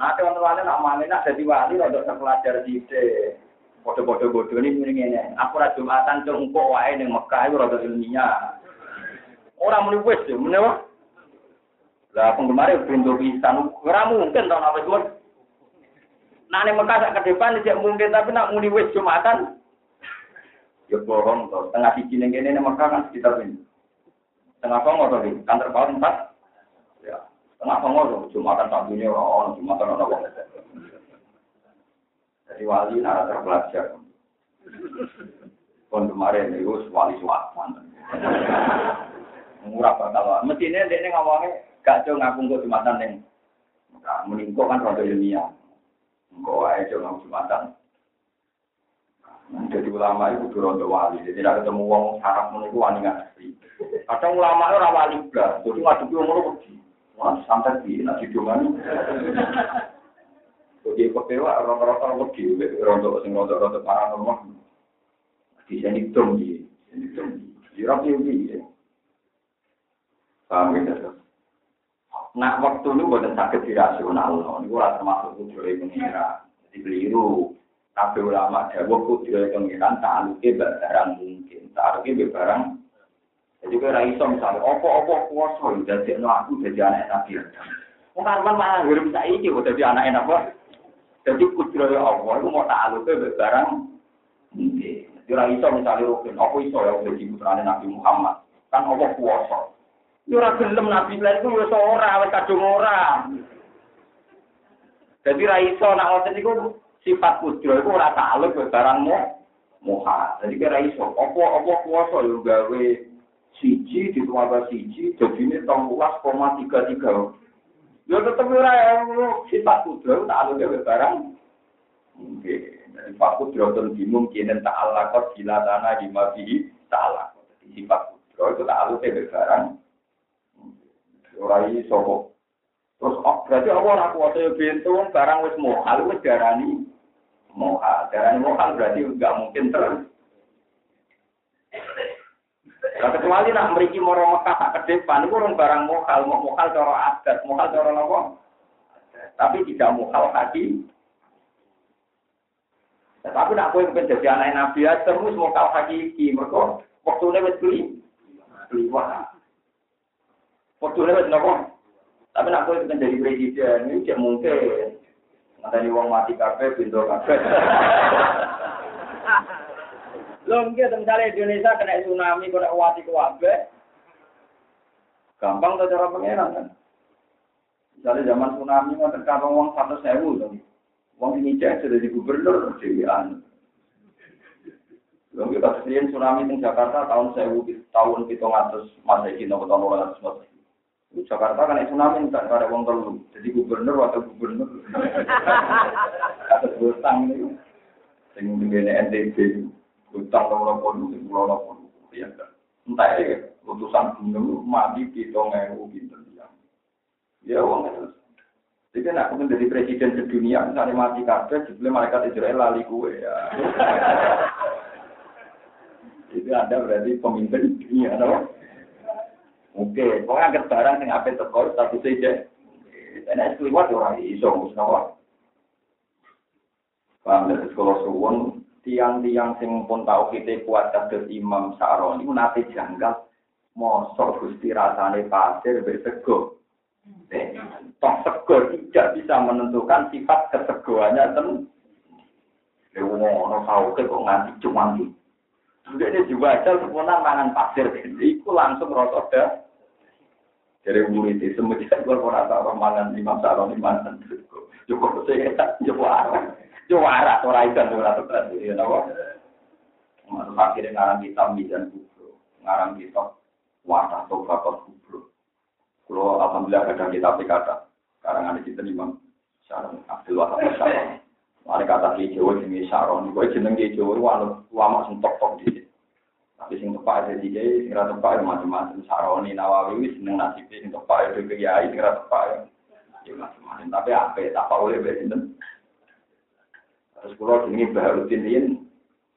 Nah, teman-teman nak mana nak jadi wali untuk terpelajar Bodoh-bodoh bodoh ini mending ini. Aku ra Jumatan engkau wae ning Mekah itu rada ilmiah. Orang muni wis yo, wae. Lah penggemar pintu pisan ora mungkin to nek wis Nah, ning Mekah sak ke depan tidak mungkin tapi nak muni Jumatan. Ya bohong to. Tengah siji ning kene ning Mekah kan sekitar ini. Tengah songo to iki, kantor kawan empat. Ya, tengah songo to Jumatan tak punya orang, Jumatan orang. Jadi wali nara terpelajar. Kon kemarin itu wali suatan. Murah bakal. Mestinya dia ngomongnya gak jauh ngaku kok jumatan yang meningkau kan roda ilmiah. Engkau aja ngaku jumatan. Jadi ulama itu roda wali. Jadi tidak ketemu uang sarap menunggu wani asli. Kadang ulama itu rawali belas. Jadi ngadepi umur pergi. Wah, santai di nasi. Jadi kepewa rata-rata wedi rontok sing rontok-rontok paranormal. Di sini dong di sini dong. Di rapi ini. Paham ya Nah waktu itu bukan sakit dirasional, ini ora termasuk kudroy pengira. Jadi keliru. Kabeh ulama dawuh kudroy pengiran ta'aluke barang mungkin, ta'aluke barang jadi kira iso misalnya, opo-opo kuasa, jadi aku jadi anak Nabi Adam. Mungkin malah hidup saya ini, jadi anak enak jadi kudroy Allah itu mau takluknya barang mungkin. Jura iso misalnya rukin, aku iso ya udah putrane Nabi Muhammad. Kan Allah kuasa. Jura gelem Nabi lain itu ya seorang, wes kadung orang. Jadi ra iso nak ngoten iku sifat kudro iku ora takluk barangmu muha. Jadi kira iso, apa apa kuasa yo gawe siji ditambah siji dadine 13,33. Ya tetep ora ya sifat kudro tak alus barang. Oke, dari Pak Kudro itu dimungkinin tak alakot gila tanah di mafi tak alakot. Sifat kudro itu tak alus barang. Orang ini sobo. Terus oh, berarti apa orang kuasa pintu barang wis mohal wis darani mohal. Darani mohal berarti nggak mungkin terus. Nah, kecuali nak meriki moro Mekah ke depan, itu orang barang mokal, mau mokal cara adat, mokal cara nopo. Tapi tidak mokal hati. Nah, tapi nak kue pengen jadi anak Nabi ya, terus mokal hakiki, mereka waktu ini wis beli, beli wah. Waktu wis nopo. Tapi nak kue pengen jadi presiden, ini mungkin. Nanti uang mati kafe, pintu kafe. Lho nggih misalnya Indonesia kena tsunami, kena wati kuwabe. Gampang tuh cara pengeran kan. Misalnya zaman tsunami mau terkata uang satu sewu. Uang ini cek sudah di gubernur dewan. Lalu kita sediain tsunami di Jakarta tahun sewu tahun hitung atas masa ini tahun masa Jakarta kan tsunami tak ada uang terlalu. Jadi gubernur atau gubernur. Atas utang ini. Sing ngene NTB utang nomor pun pulau nomor ya entah ya Letusan gunung mati pitung ewu pinter yang. Ya wong itu. Jadi nak menjadi presiden sedunia, misalnya mati kabeh, jebule malaikat Israel lali kue ya. Itu ada berarti pemimpin dunia, no? Oke, pokoknya angkat barang yang apa tekor, satu saja. Dan keluar orang iso, musnawar. Paham dari sekolah suwon, tiang-tiang sing pun tahu kita kuat kados Imam Sa'roni, nate janggal, mosok gusti rasane pasir bersego. Toh sego tidak bisa menentukan sifat kesegoannya ten. Dewa ono tahu ke kok nganti cumangi. Sudah ini juga aja sempurna mangan pasir, itu langsung rosok dah. Dari murid itu semenjak gue merasa orang mangan Imam Sa'roni mangan cukup saya cukup arah. Juara, ora ikan ora tekan ya napa. Masuk akhirnya ngarang kitab Mizan Kubro, ngarang kitab Wata Tobakot Kubro. Kalau alhamdulillah ada kitab kata, sekarang ada kita Imam Syaron Abdul Wahab Syaron. Mari kata di Jawa jenenge Syaron, kowe jeneng di Jawa walau lama sing tok-tok di Tapi sing tepak ada di Jawa, sing ra tepak macam-macam Saroni Nawawi wis seneng nasibe sing tepak ada kiai, sing ra tepak ya macam-macam. Tapi apa tak oleh sinten? Terus pulau ini Baharudin ini,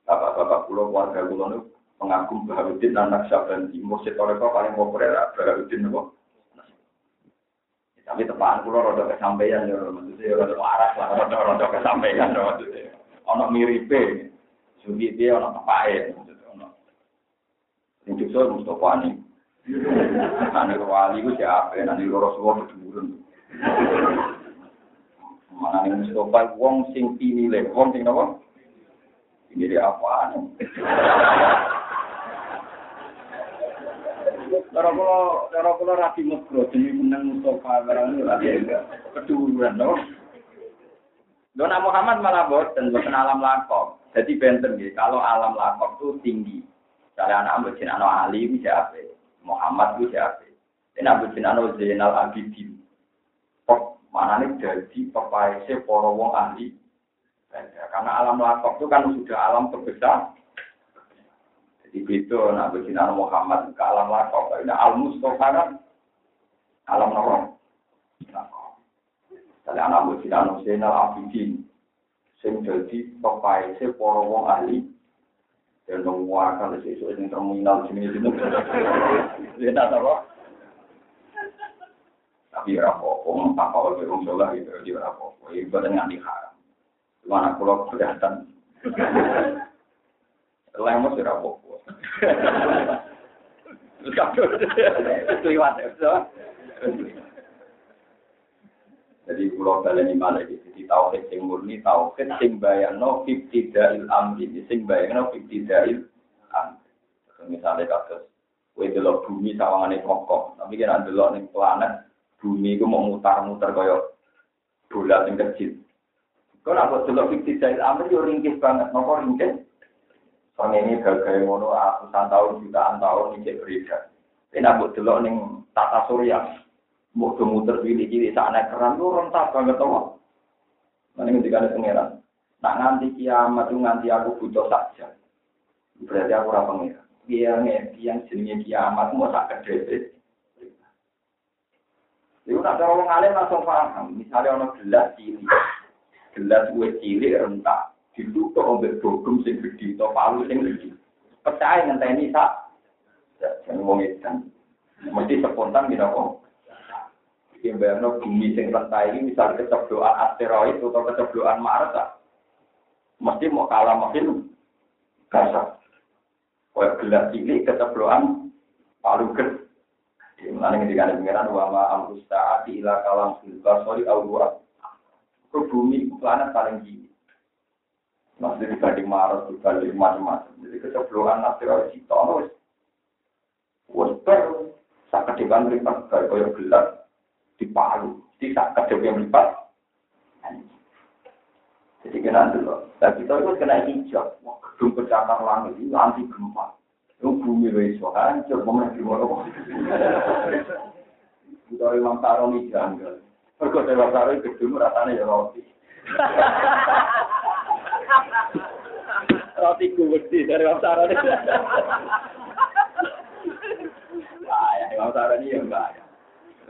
bapak-bapak pulau keluarga pulau itu pengagum Baharudin anak Syaban Timur, setoreko paling populer Baharudin itu. Tapi tepaan pulau roda kesampaian ya, maksudnya roda waras lah, roda roda kesampaian maksudnya. Ono miripe, sugi dia ono tepae, maksudnya ono. Ini juga Mustafa nih. Nanti wali itu siapa? Nanti loro semua berdurun. Mana nih Mustafa wong sing pinile, wong sing napa? Pinile apaan? Cara kula, cara kula ra dimegro demi meneng Mustafa barang lagi keduruan no. Dona Muhammad malah boten boten alam lakok. Jadi benten gitu. Kalau alam lakok itu tinggi. Kalau anak Abu anak Ali itu siapa? Muhammad itu siapa? Ini Abu anak Zainal Abidin. Mana nih jadi pepaese para wong ahli. Karena alam lakok itu kan sudah alam terbesar. Jadi itu Nabi Sinar Muhammad ke alam lakok. Ini al Mustafa kan alam lakok. Jadi anak Nabi Sinar Zainal Abidin. Sing jadi pepaese para wong ahli. Dan menguakan sesuatu yang terminal sini-sini. Dia tak tahu. Tapi apa-apa, tak kau wong sholat itu dia apa-apa. Ibadah nganti haram. Mana pulau kelihatan. Lemos ya apa-apa. Keliwat ya. Jadi pulau balen di mana gitu. Jadi tauhid sing murni, tauhid sing bayangno ibtidail amri, sing bayangno ibtidail amri. Misalnya kasus, kue delok bumi sawangane kokoh, tapi kira delok ning planet, bumi itu mau mutar-mutar kaya bola yang kecil. Kalau aku dulu fiktif dari amri yo ringkih banget, nopo ringkih. Soalnya ini gagal ngono ratusan tahun, jutaan tahun ini berbeda. Ini aku dulu ning tata surya, mau muter pilih kiri sana keran tuh rentak banget tau. Nanti ketika ada pangeran, nak nganti kiamat tuh nganti aku butuh saja. Berarti aku ora pangeran. Biar yang jenenge kiamat mau tak kedede. Itu nak cara wong langsung paham. Misalnya ono gelas cilik, gelas kue cilik rentak, ditutup ombek bogum sing gede atau palu sing gede. Percaya ngenteni sak. Jangan wong edan. Mesti spontan gitu kok. Yang bayangno bumi sing rentak ini misalnya kecebloan asteroid atau kecebloan Mars mesti mau kalah makin kasar. Kayak gelas cilik kecebloan palu gede. Mulane ketika ada pengiran wa ma amrus ta'ati ila kalam fil basari au Ke bumi planet paling tinggi. Masih dibanding Mars, dibanding macam-macam. Jadi kecebloan asteroid itu wis wis per sak ke depan mripat kaya kaya gelas di Palu. Di sak ke depan mripat. Jadi kena dulu. Dan kita itu kena hijau. Gedung pecatar langit itu anti gempa. Itu bumi wis hancur, mau di mana Kita Imam Saroni janggal. Mergo Dewa Saroni gedung rasane ya roti. Roti gede dari Imam Saroni. Imam Sarani ya enggak.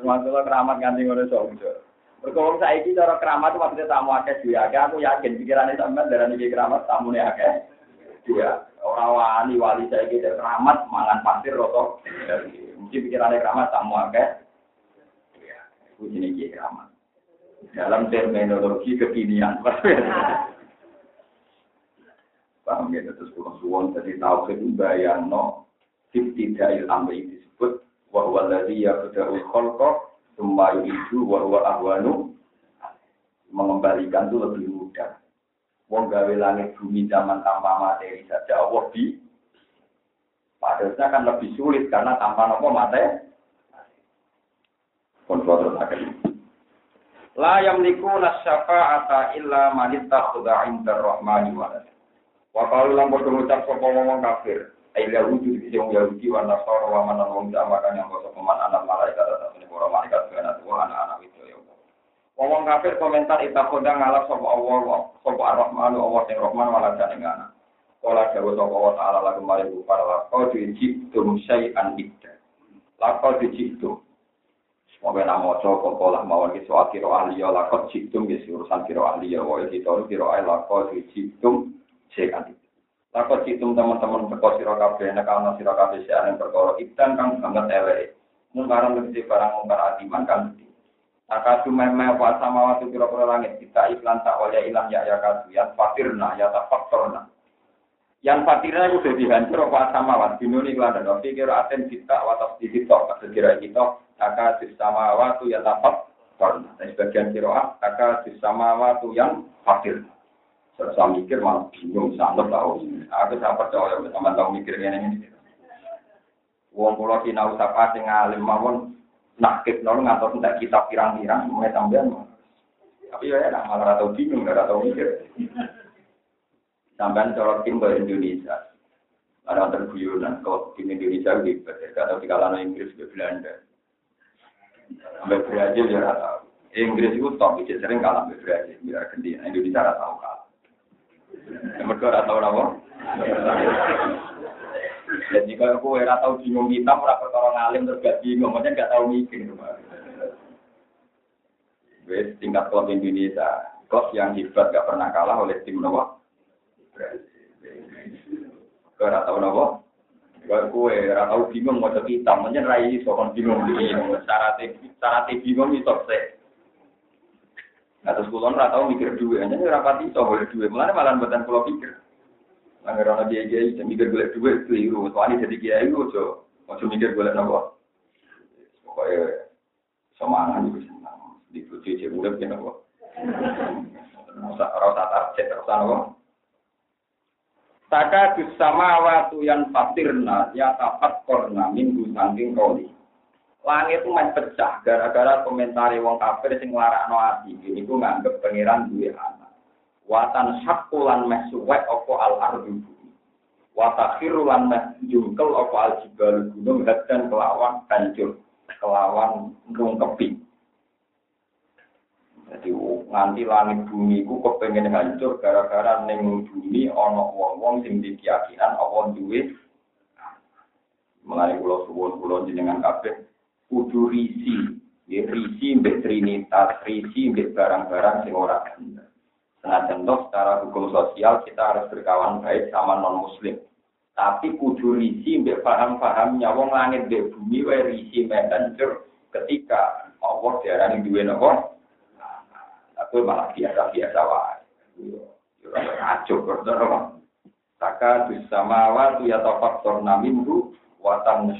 Masalah keramat nganti ngono sojo. Mergo saiki cara keramat maksudnya tamu akeh duwe akeh, aku yakin pikirane sampean darani iki keramat tamune akeh. Dia orang wali wali gitu keramat mangan pasir roto. Mungkin pikirannya keramat tamu akeh. Ya, itu jenis keramat. Dalam terminologi kekinian. Paham ya, terus kurang suwon jadi tahu itu bayang no ibtidail amri disebut bahwa dari ya bedahul kholqo semua itu bahwa ahwanu mengembalikan itu lebih mudah. Wong gawe langit bumi zaman tanpa materi saja Allah di padahal kan lebih sulit karena tanpa nopo materi. Kontrol terus La yamliku nasyafa'ata illa man ittakhadha 'inda walad. Wa qalu lam padha ngucap sapa kafir. Ai la wujud di wong Yahudi wa Nasara wa man yang basa peman anak malaikat atau para malaikat tuwa anak-anak itu ya. Wong kafir komentar ittakhadha ngalap sapa Allah sapa ar-rahmanu Allah sing rahman walad ing anak. Kala dawa sapa Allah taala lagu mari para lakau dijitum syai'an idda. Lakau dijitum Moga nak maca kok pola mawon ki soal kira ahli ya lakot jitum ki urusan kira ahli ya wae kita kira ahli lakot jitum sekan. Lakot jitum teman-teman teko sira kabeh nek ana sira kabeh sing perkara ikan kang banget elek. Mungkaran mesti barang mungkar adiman kan mesti. Takatu meme wa sama waktu kira-kira langit kita iklan tak waya ilang ya ya kadu yang fakirna ya tak faktorna. Yang fakirnya itu sudah dihancur apa sama wan dinuni iklan dan kira aten kita watas di kita kira kita Aka sama waktu ya tapak karena dan sebagian kiroah sama waktu yang fakir. Saya mikir malah bingung sangat tahu. Aku tak percaya sama tahu mikir ini ini. Wong pulau sinau sapa sing alim mawon nakib nol ngatur tidak kitab pirang-pirang mulai tambahan. Tapi ya enak malah atau bingung, nggak tahu mikir. Sampai colok tim ke Indonesia. Ada terguyuran, kalau tim Indonesia gitu, kalau di kalangan Inggris ke Belanda. Sampai Brazil ya. Inggris itu top, sering kalah sampai Brazil. Indonesia tahu kalah. Mereka rata tahu apa? Dan jika aku era tahu bingung kita, ora perkara ngalim terus gak bingung, maksudnya gak tahu mikir. Wes tingkat klub Indonesia, klub yang hebat gak pernah kalah oleh tim Nawa. Kau tahu Nawa? Kalau kue ora tau bingung mau kita, mungkin rai sokon bingung bingung. Cara cara bingung itu sih. Atas kulon ora tau mikir dua, hanya ora pati iso boleh dua. Mulane malah buatan kulo pikir. Angger ana dia kiai mikir golek duit keliru. Soalnya jadi kiai itu ojo ojo mikir golek nopo. Pokoknya semangat itu senang. Di cuci urip ya nopo. Ora usah target, ora usah nopo. Saka sama waktu yang fatirna ya tapat korna minggu sangking koli. Langit itu main pecah gara-gara komentari wong kafir sing larakno ati. Ini ku nganggep pangeran duwe anak. Watan syakulan meh suwek opo al ardu Watakhiru lan meh jungkel opo al jibal gunung dan kelawan hancur. Kelawan rungkepi. Jadi nganti langit bumi ku kepengen hancur gara-gara neng bumi ono wong-wong sing di keyakinan apa duwe mengenai pulau suwon pulau jenengan kabeh kudu risi. Ya risi mbek trinitas risi mbek barang-barang sing ora bener. Toh secara hukum sosial kita harus berkawan baik sama non muslim tapi kudu risi mbek paham-pahamnya wong langit mbek bumi wae risi mbek hancur ketika Allah diarani duwe nopo Aku malah biasa-biasa wae. Kok Saka bersama waktu ya tafaktor naminhu watan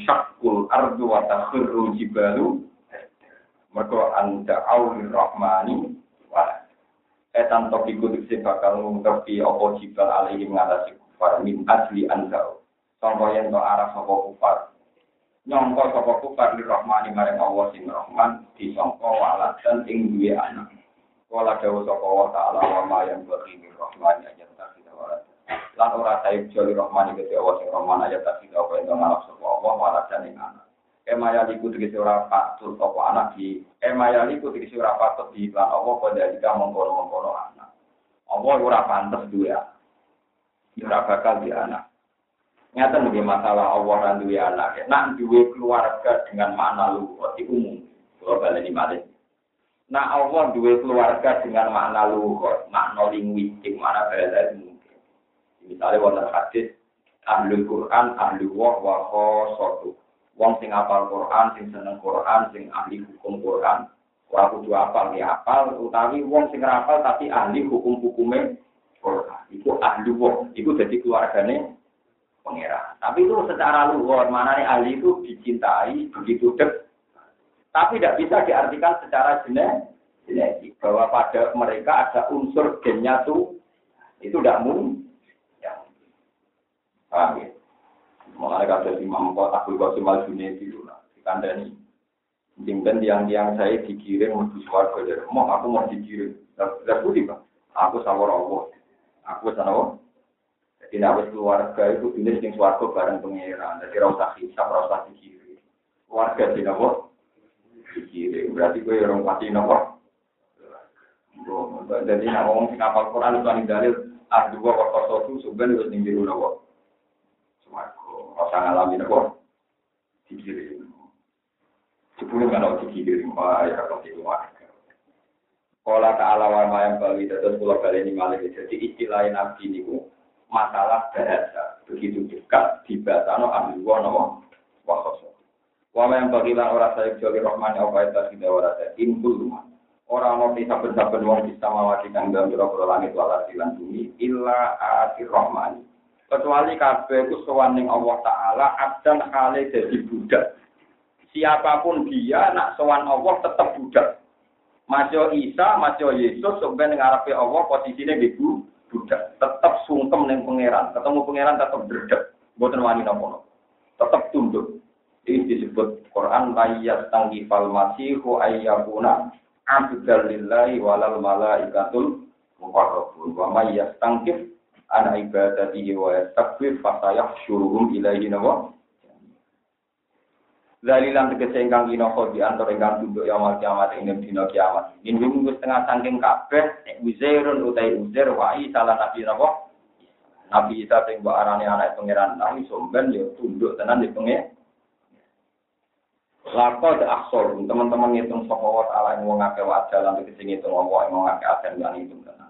syakul ardu watan khirru jibalu. Mereka anda awli rahmani wala etan topiku diksi bakal ngungkapi opo jibal alaihi mengatasi kufar. Min asli anzau contoh yang to arah sopo kufar. Nyongko sopo kufar di rahmani maring Allah sing rahman. Disongko walat dan ing duwe anak. Kala dawa sapa wa ta'ala wa ma yang bagi rahmani wa Lan ora saib joli rahmani kete Allah sing rahman ayat tasida wa ento ngalap sapa Allah dan ing anak. Emaya liku tegese ora patut apa anak di emaya liku tegese ora patut di iklan Allah pada jika mengkono-mengkono anak. Allah ora pantes duwe anak. Ora bakal di anak. Nyata nih masalah Allah dan duwe anak. Nak duwe keluarga dengan makna luhur itu umum. Kalau balik balik. Nah Allah duwe keluarga dengan makna luhur, makna linguistik, makna bahasa. Misalnya wonten hadis ahli Quran, ahli wah wa khosotu. Wong sing apal Quran, sing seneng Quran, sing ahli hukum Quran, ora kudu apal ya apal, utawi wong sing rapal tapi ahli hukum-hukume Quran. Iku ahli wong, iku jadi keluargane pangeran. Tapi itu secara luhur, mana nih ahli itu dicintai begitu dek. Tapi tidak bisa diartikan secara genetik bahwa pada mereka ada unsur gennya tuh itu tidak mungkin. Ya. Paham ya? Mulai kata Imam Kota Kulkosim Al Junaidi itu lah. Dikandani. Jimpen tiang-tiang saya dikirim menuju suarga dari mau aku mau dikirim. Tidak budi pak. Aku sawar Allah. Aku sana jadi harus keluarga itu pilih yang suarga bareng pengiran. Jadi rasa hisap, rasa dikirim. Keluarga di nopo dikirim. Berarti gue orang pasti nopo. Jadi nak ngomong sing kapal Quran itu dalil ah dua waktu sotu sebenarnya harus tinggi dulu Suarga. Rasa ngalami nopo. Dikirim. Sepuluh kan harus dikirim. Wah ya kalau itu Kala ta'ala wa mayam bali terus kula baleni malih jadi istilah nabi niku masalah bahasa begitu dekat di batano ahli wono wakoso. Wama yang bagilah orang saya joli rohmani apa itu tidak orang saya impul rumah. Orang mau bisa saben wong bisa mawati kang dalam biro langit wala silan bumi illa ati rohmani. Kecuali kabeh ku sowaning Allah Taala abdan kale jadi budak. Siapa pun dia nak sowan Allah tetap budak. Masyo Isa, Masyo Yesus, sebenarnya ngarepe Allah posisinya ibu budak, tetap sungkem neng pangeran, ketemu pangeran tetap berdek, buatan wani nopo tetap tunduk. Ini disebut Quran layat tanggi fal masihu ayyakuna abdal lillahi walal malaikatul muqarrabun wa may yastangkif an ibadatihi wa yastakbir fasayah syuruhum ilaihi nawa Lalilan tegese ingkang kinoko di antar ingkang tunduk yaumul kiamat ing dina kiamat. Minhum wis tengah saking kabeh Uzairun utai Uzair wa Isa Nabi napa? Nabi Isa sing mbok arane anak pangeran nang somben ya tunduk tenan di pengen. Lako de aksor, teman-teman ngitung sapa wa taala ing wong akeh wajah lan tegese ngitung wong wong akeh aten lan itu tenan.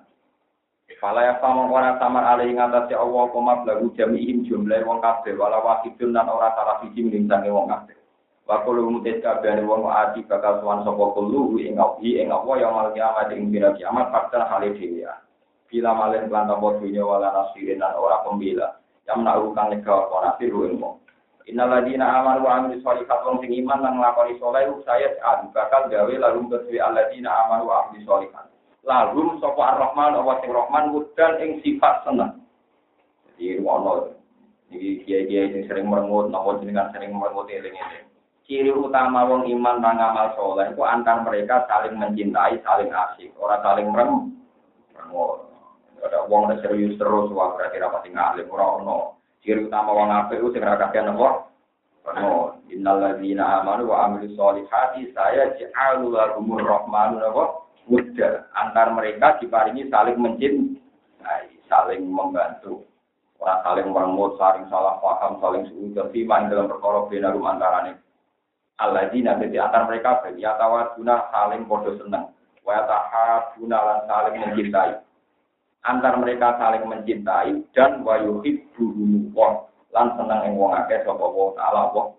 Fala ya sama ora samar ali ing atase Allah koma lagu jami'in jumlah wong kabeh wala wahidun lan ora salah siji mlintange wong kabeh. Waktu lu mutis kabeh wong ati bakal tuan sapa kulo ing ngawi ing apa ya mal kiamat ing dina kiamat fakta hale dhewe. Bila malen lan tampa dunya wala nasirin lan ora pembela. Yang menahu kang lega apa nasir ing wong. Innal ladina amanu wa amilus sholihat wong sing iman lan nglakoni saleh saya adu bakal gawe lalu kedue alladzina amanu wa amilus sholihat. Lalu sapa ar-Rahman apa sing Rahman wudan ing sifat seneng. Jadi ono iki kiai-kiai sing sering merengut napa jenengan sering merengut eling-eling ciri utama wong iman dan amal soleh itu antar mereka saling mencintai, saling asik, orang saling merem. Ada wong yang serius terus, wah berarti rapat tinggal alim orang ono. Ciri utama wong apa itu segera kakek nopo. No, innalladzina amanu wa amilu solihati saya ja'alu lahumur rahmanu nopo. Mudah. Antar mereka diparingi saling mencintai, saling membantu. Orang saling meremut, saling salah paham, saling suudon, firman dalam perkara antara ini alladzina di antara mereka bagi atawaduna saling bodoh seneng. Wa tahabuna lan saling mencintai. Antar mereka saling mencintai dan wa yuhibbu wa lan seneng ing wong akeh sapa wa taala wa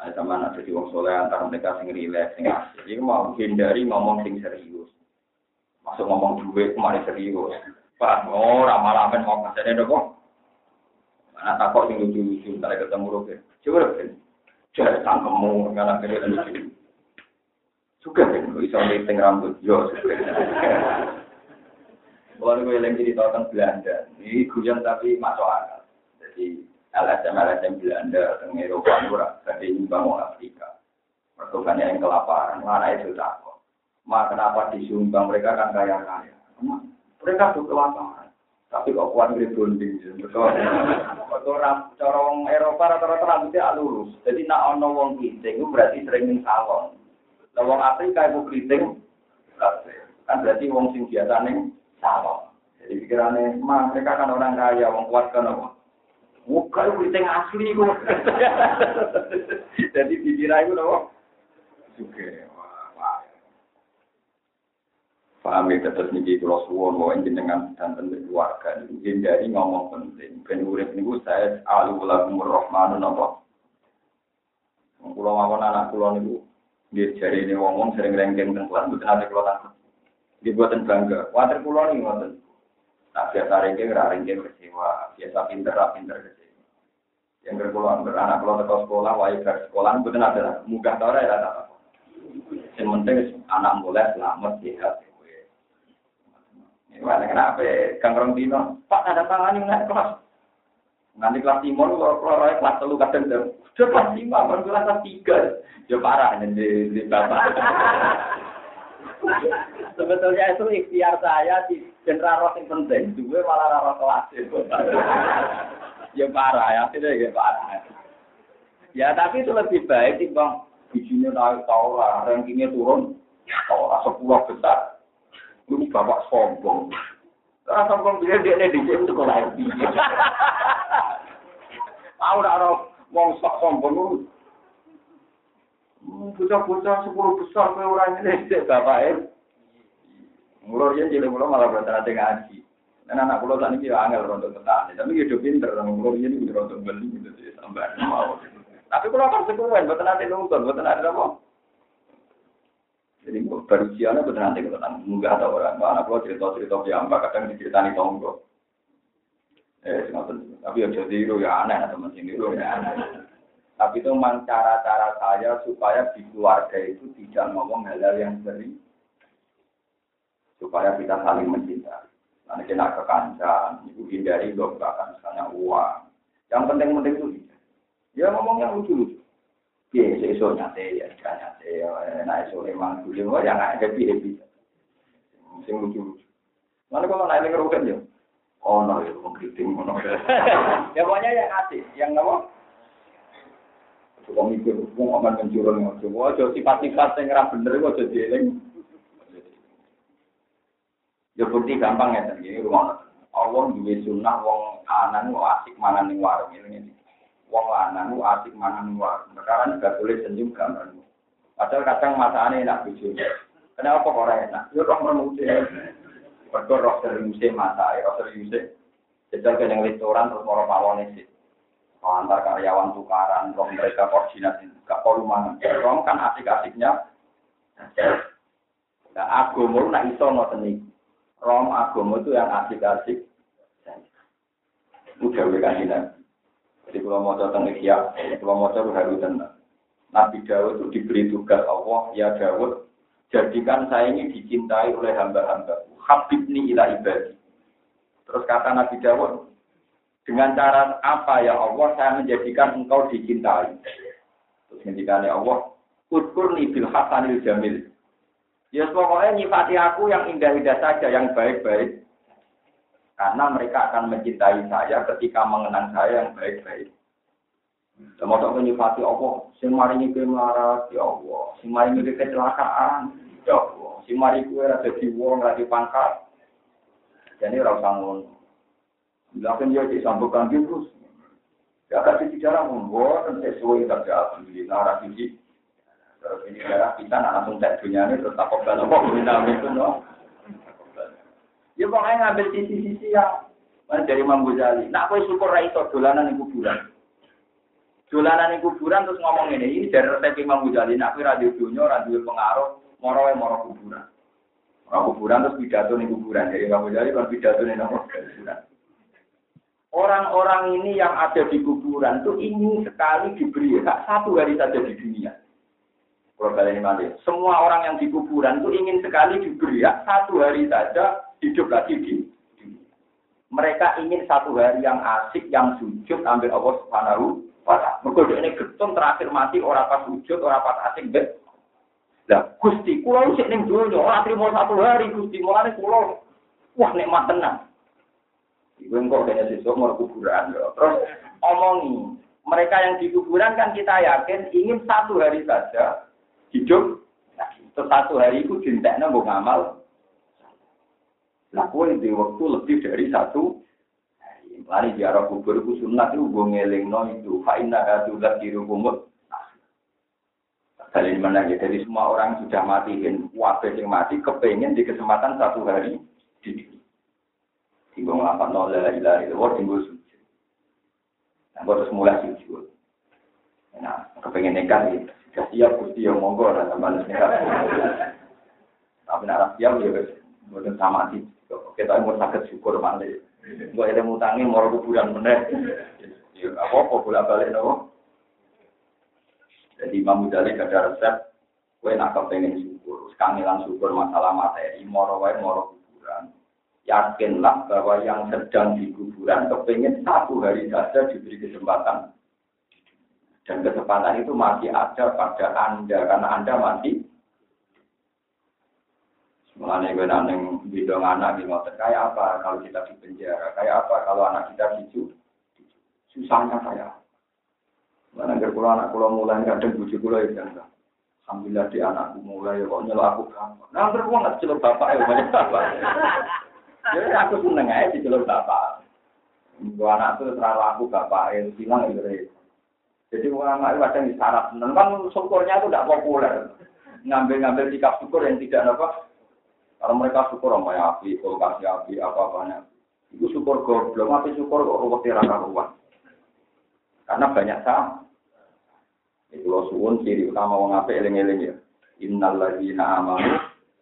nah sama ana dadi wong soleh antar mereka sing rileks sing asik iki mau hindari ngomong sing serius masuk ngomong duwe kemarin serius Pak, oh, ramal-ramal mau kasih dong. Mana takut sing lucu-lucu, ntar ketemu Rukin. Coba Rukin. Jadi tangkemu ngalah kene lucu. Suka kan iso ngiting rambut yo suka. Kalau gue jadi tentang Belanda, ini guyon tapi masuk akal. Jadi LSM LSM Belanda, tentang Eropa, jadi nyumbang orang Afrika. Pertukannya yang kelaparan, mana itu takut. Ma kenapa disumbang mereka kan kaya kaya? Mereka tuh kelaparan. Tapi kok kuat ngeri bonding. Betul. corong Eropa rata-rata rambutnya lurus. Jadi nak ono wong keriting itu berarti sering ning salon. Lah wong Afrika itu keriting kan berarti wong sing biasa salon. Jadi pikirannya, mah mereka kan orang kaya, wong kuat kan apa? Itu keriting asli kok. Jadi dikira itu apa? Juga. Paham ya, terus niki kalau suwon mau jenengan dan tentu keluarga ini hindari ngomong penting. Ben urip niku saya alu lagu rohmanu napa. Kulo mawon anak kulo niku dia jari ini ngomong sering rengking teng kelas mboten ate kulo takut. Dibuatan bangga. Water kulo nih ngoten. Nah, biasa rengking ra rengking kecewa, biasa pinter pinter kecewa. Yang berkulo anak kulo teko sekolah, wae ke sekolah mboten ada mudah ta ora ya ta. Yang penting anak mulai selamat sehat. Gimana kenapa? Kang Rong Dino, Pak ada tangan yang naik kelas. Nanti kelas timur, kalau kelas kelas telu kadang tuh. Sudah kelas lima, baru kelas tiga. Ya parah, jadi di bapak. Sebetulnya itu ikhtiar saya di general roh yang penting. Dua malah roh kelas. ya parah, ya tidak ya parah. Ya tapi itu lebih baik bang. Bijinya naik tau rankingnya turun. Tau sepuluh besar. Ini bapak sombong. Karena sombong dia dia di sini sekolah LP. Tahu tak orang mau sok sombong lu. Bocah-bocah sepuluh besar ke orang ini sih bapak ya jadi mulur malah berarti ngaji. Dan anak pulau saat ini angel rontok petani, tapi hidup pinter, mulur ini udah rontok beli gitu sih sampai mau. Tapi kalau kan sekuan, buat nanti nonton, buat nanti apa? Jadi baru betul nanti kita tentang munggah atau orang anak lo cerita cerita apa kadang diceritani tonggo. Eh, tapi ya jadi itu ya aneh teman sini itu ya aneh. Tapi itu memang cara-cara saya supaya di keluarga itu tidak ngomong hal-hal yang sering supaya kita saling mencintai. Nanti kena kekancan, itu hindari bahkan misalnya uang. Yang penting-penting itu ya ngomong yang lucu-lucu. Iya, esok nyate ya, ikan nyate ya, nah esok emang dulu ya nggak happy happy. Sing lucu lucu. Mana kalau naik ngerukan ya? Oh no, itu mengkriting, no. ya pokoknya yang asik, yang apa? Coba mikir, mau aman mencurun ngojo. Wah, jadi sifat-sifat yang ngerap bener, kok jadi eling. Ya bukti gampang ya, ini rumah. Allah juga sunnah, wong anan, wong asik mangan ning warung ini wong lanang ku asik mangan luar. Sekarang juga boleh senyum gambar. Padahal kadang masane enak bojo. Kenapa kok ora enak? Yo roh menute. Mergo roh seriuse masake, roh seriuse. Jajal ke yang restoran terus moro pawon sih. Antar karyawan tukaran, roh mereka koordinasi, gak perlu mangan. Roh kan asik-asiknya. Nah, agama nak iso ngoten iki. Rom agama itu yang asik-asik. Udah wekanan. Jadi kalau mau tentang ikhya, kalau mau coba harus tenang. Nabi Dawud itu diberi tugas Allah, ya Dawud, jadikan saya ini dicintai oleh hamba-hamba. Habib ni ila ibadi. Terus kata Nabi Dawud, dengan cara apa ya Allah saya menjadikan engkau dicintai. Terus ngendikane Allah, Udkurni bil hasanil jamil. Ya pokoknya nyifati aku yang indah-indah saja, yang baik-baik. Karena mereka akan mencintai saya ketika mengenang saya yang baik-baik. Sama tak menyifati Allah, sing maringi kowe melarat, ya Allah. Sing maringi kowe kecelakaan, ya Allah. Sing maringi kowe ora dadi wong, ora dipangkat. Jadi ora usah ngono. Dia disambungkan terus. Ya kasih bicara membuat dan sesuai saja alhamdulillah ora siji. Terus ini darah kita langsung cek dunia ini terus takut kalau kok minta itu no. Ya pokoknya ngambil sisi-sisi yang dari Imam Ghazali. Nak kowe syukur ra iso dolanan ning kuburan. Dolanan ning kuburan terus ngomong ini, ini dari resep Imam Ghazali. Nak kowe ra dunya, ra pengaruh, moro wae moro kuburan. Moro kuburan terus pidato ning kuburan. Jadi Imam Ghazali kan pidato ning kuburan. Orang-orang ini yang ada di kuburan itu ingin sekali diberi hak satu hari saja di dunia. Ini semua orang yang di kuburan itu ingin sekali diberi hak satu hari saja hidup lagi di mereka ingin satu hari yang asik, yang sujud, ambil Allah Subhanahu wa taala. Ini getun terakhir mati orang pas sujud, orang pas asik bet. Lah, Gusti, kula sik ning donya, ora trimo satu hari Gusti, mulane kula wah nikmat tenang. Iku engko kene sesuk mau kuburan ya. Terus omongi, mereka yang di kuburan kan kita yakin ingin satu hari saja hidup. Nah, itu satu hari itu dintekno mbok ngamal Nah, kue di waktu lebih dari satu Lari ziarah kubur itu sunat itu gue ngelingno itu. Fa'inna katu zakiru kumut. Kali mana ya, jadi semua orang sudah mati, wabah yang mati, kepengen di kesempatan satu hari di Tinggal ngelapan nol la ilaha illallah, tinggal sujud. Nah, terus mulai sujud. Nah, kepengen nekat gitu. Siap, Gusti yang monggo, teman nekat. Tapi nak siap ya, bukan sama sih. Kita mau sakit syukur mandi. Gue ada mutangi, mau kuburan meneh. Ya, apa-apa, bolak balik nopo. Jadi Imam Ghazali ada resep, kue nak kepengen syukur, kangelan syukur masalah materi, moro wae moro kuburan. Yakinlah bahwa yang sedang di kuburan kepengen satu hari saja diberi kesempatan. Dan kesempatan itu masih ada pada Anda, karena Anda masih Mulanya gue naneng bidang anak di motor kayak apa kalau kita di penjara, kayak apa kalau anak kita dicu, susahnya kayak Mana nggak pulau anak pulau mulai kadang bujuk pulau ya kan. Alhamdulillah di anakku mulai kok nyelok aku gampang. Nah, terus nggak celur bapak ya banyak bapak. Jadi aku seneng aja di celur bapak. Gua anak tuh terlalu aku bapak yang silang itu. Jadi anak itu kadang disarap. Kan syukurnya itu tidak populer. Ngambil-ngambil sikap syukur yang tidak apa. Kalau mereka syukur sama ya api, kasih api, apa-apanya. Itu syukur goblok, tapi syukur kok ruwet raka ruwet. Karena banyak sama. Itu lo suwun ciri utama wong apik eling-eling ya. Innal ladzina amanu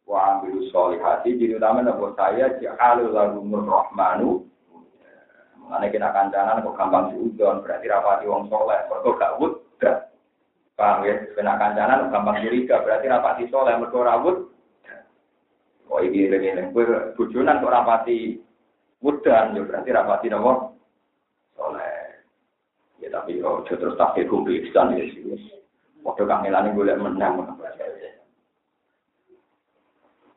wa amilus solihati ciri utama napa saya ja'alu lahumur rahmanu. Mengenai kita kancanan kok gampang diudon berarti rapati wong soleh. Mergo gak wudda. Paham ya? Kena kancanan gampang curiga berarti rapati soleh mergo rawut. Oh iki eling-eling kowe bojonan kok rapati wudan ya berarti rapati napa? Soleh. Ya tapi yo terus tak kumpisan ya sih. Waktu kangelan gue lihat menang.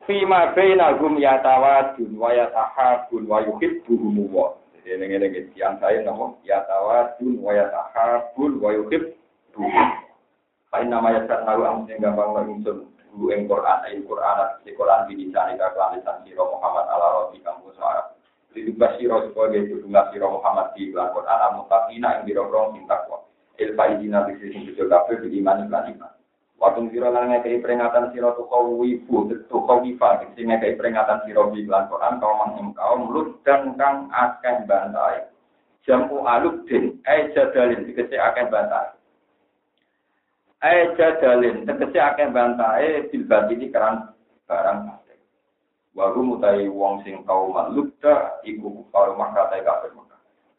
Fima bainahum yatawadun wa yatahabun wa yuhibbuhum wa. Ini yang saya nama yatawadun wa yatahabun wa yuhibbuhum. Kain nama ya tahu am sing gampang langsung bu ing Quran ayat Quran di Quran di sana ka lisan sira Muhammad ala roti kamu suara. Lidubah siro sebagai judulnya siro Muhammad di Quran alam mutakina yang dirorong cinta kuat. Ilfa izina bisi sing tujuh kafir di iman iklan iman. Waktu siro lan ngekei peringatan siro tuh wifu tuh wifa sing ngekei peringatan siro di iklan Quran kaum mang kaum lut dan kang akeh bantai. Jamu aluk din, eh jadalin dikece akeh bantai. Eh jadalin, tegese akeh bantai bilbati ini keran barang Waru mutai wong sing kauman lukta iku karo maka tai kafir.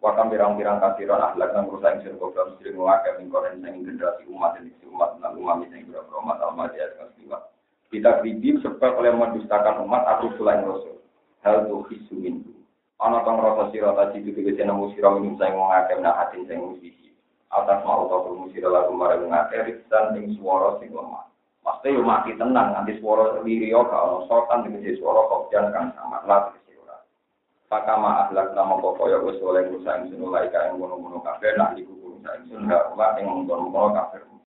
Wakam pirang-pirang kasiron akhlak nang rusak ing sing kobra mesti ngake koren sing generasi umat dan isi umat nang umat sing berapa umat alma di atas kasiwa. Kita kribim sebab oleh mendustakan umat aku selain rasul. Hal tu hisu mintu. Ana tong rasa sira ta citu tegese nemu sira minum sing ngake nak hati sing musisi. Atas mau tau musira lagu marang ngake riksan ing swara sing lemah. Pasti yo tenang, nanti suara lirio kalau sotan dengan suara kan sama lah tegese ora. Pakama ahlak nama pokoyo wis oleh rusak ing sunulai ngono-ngono kabeh nak iku rusak ing sunulai ing ngono-ngono kafir.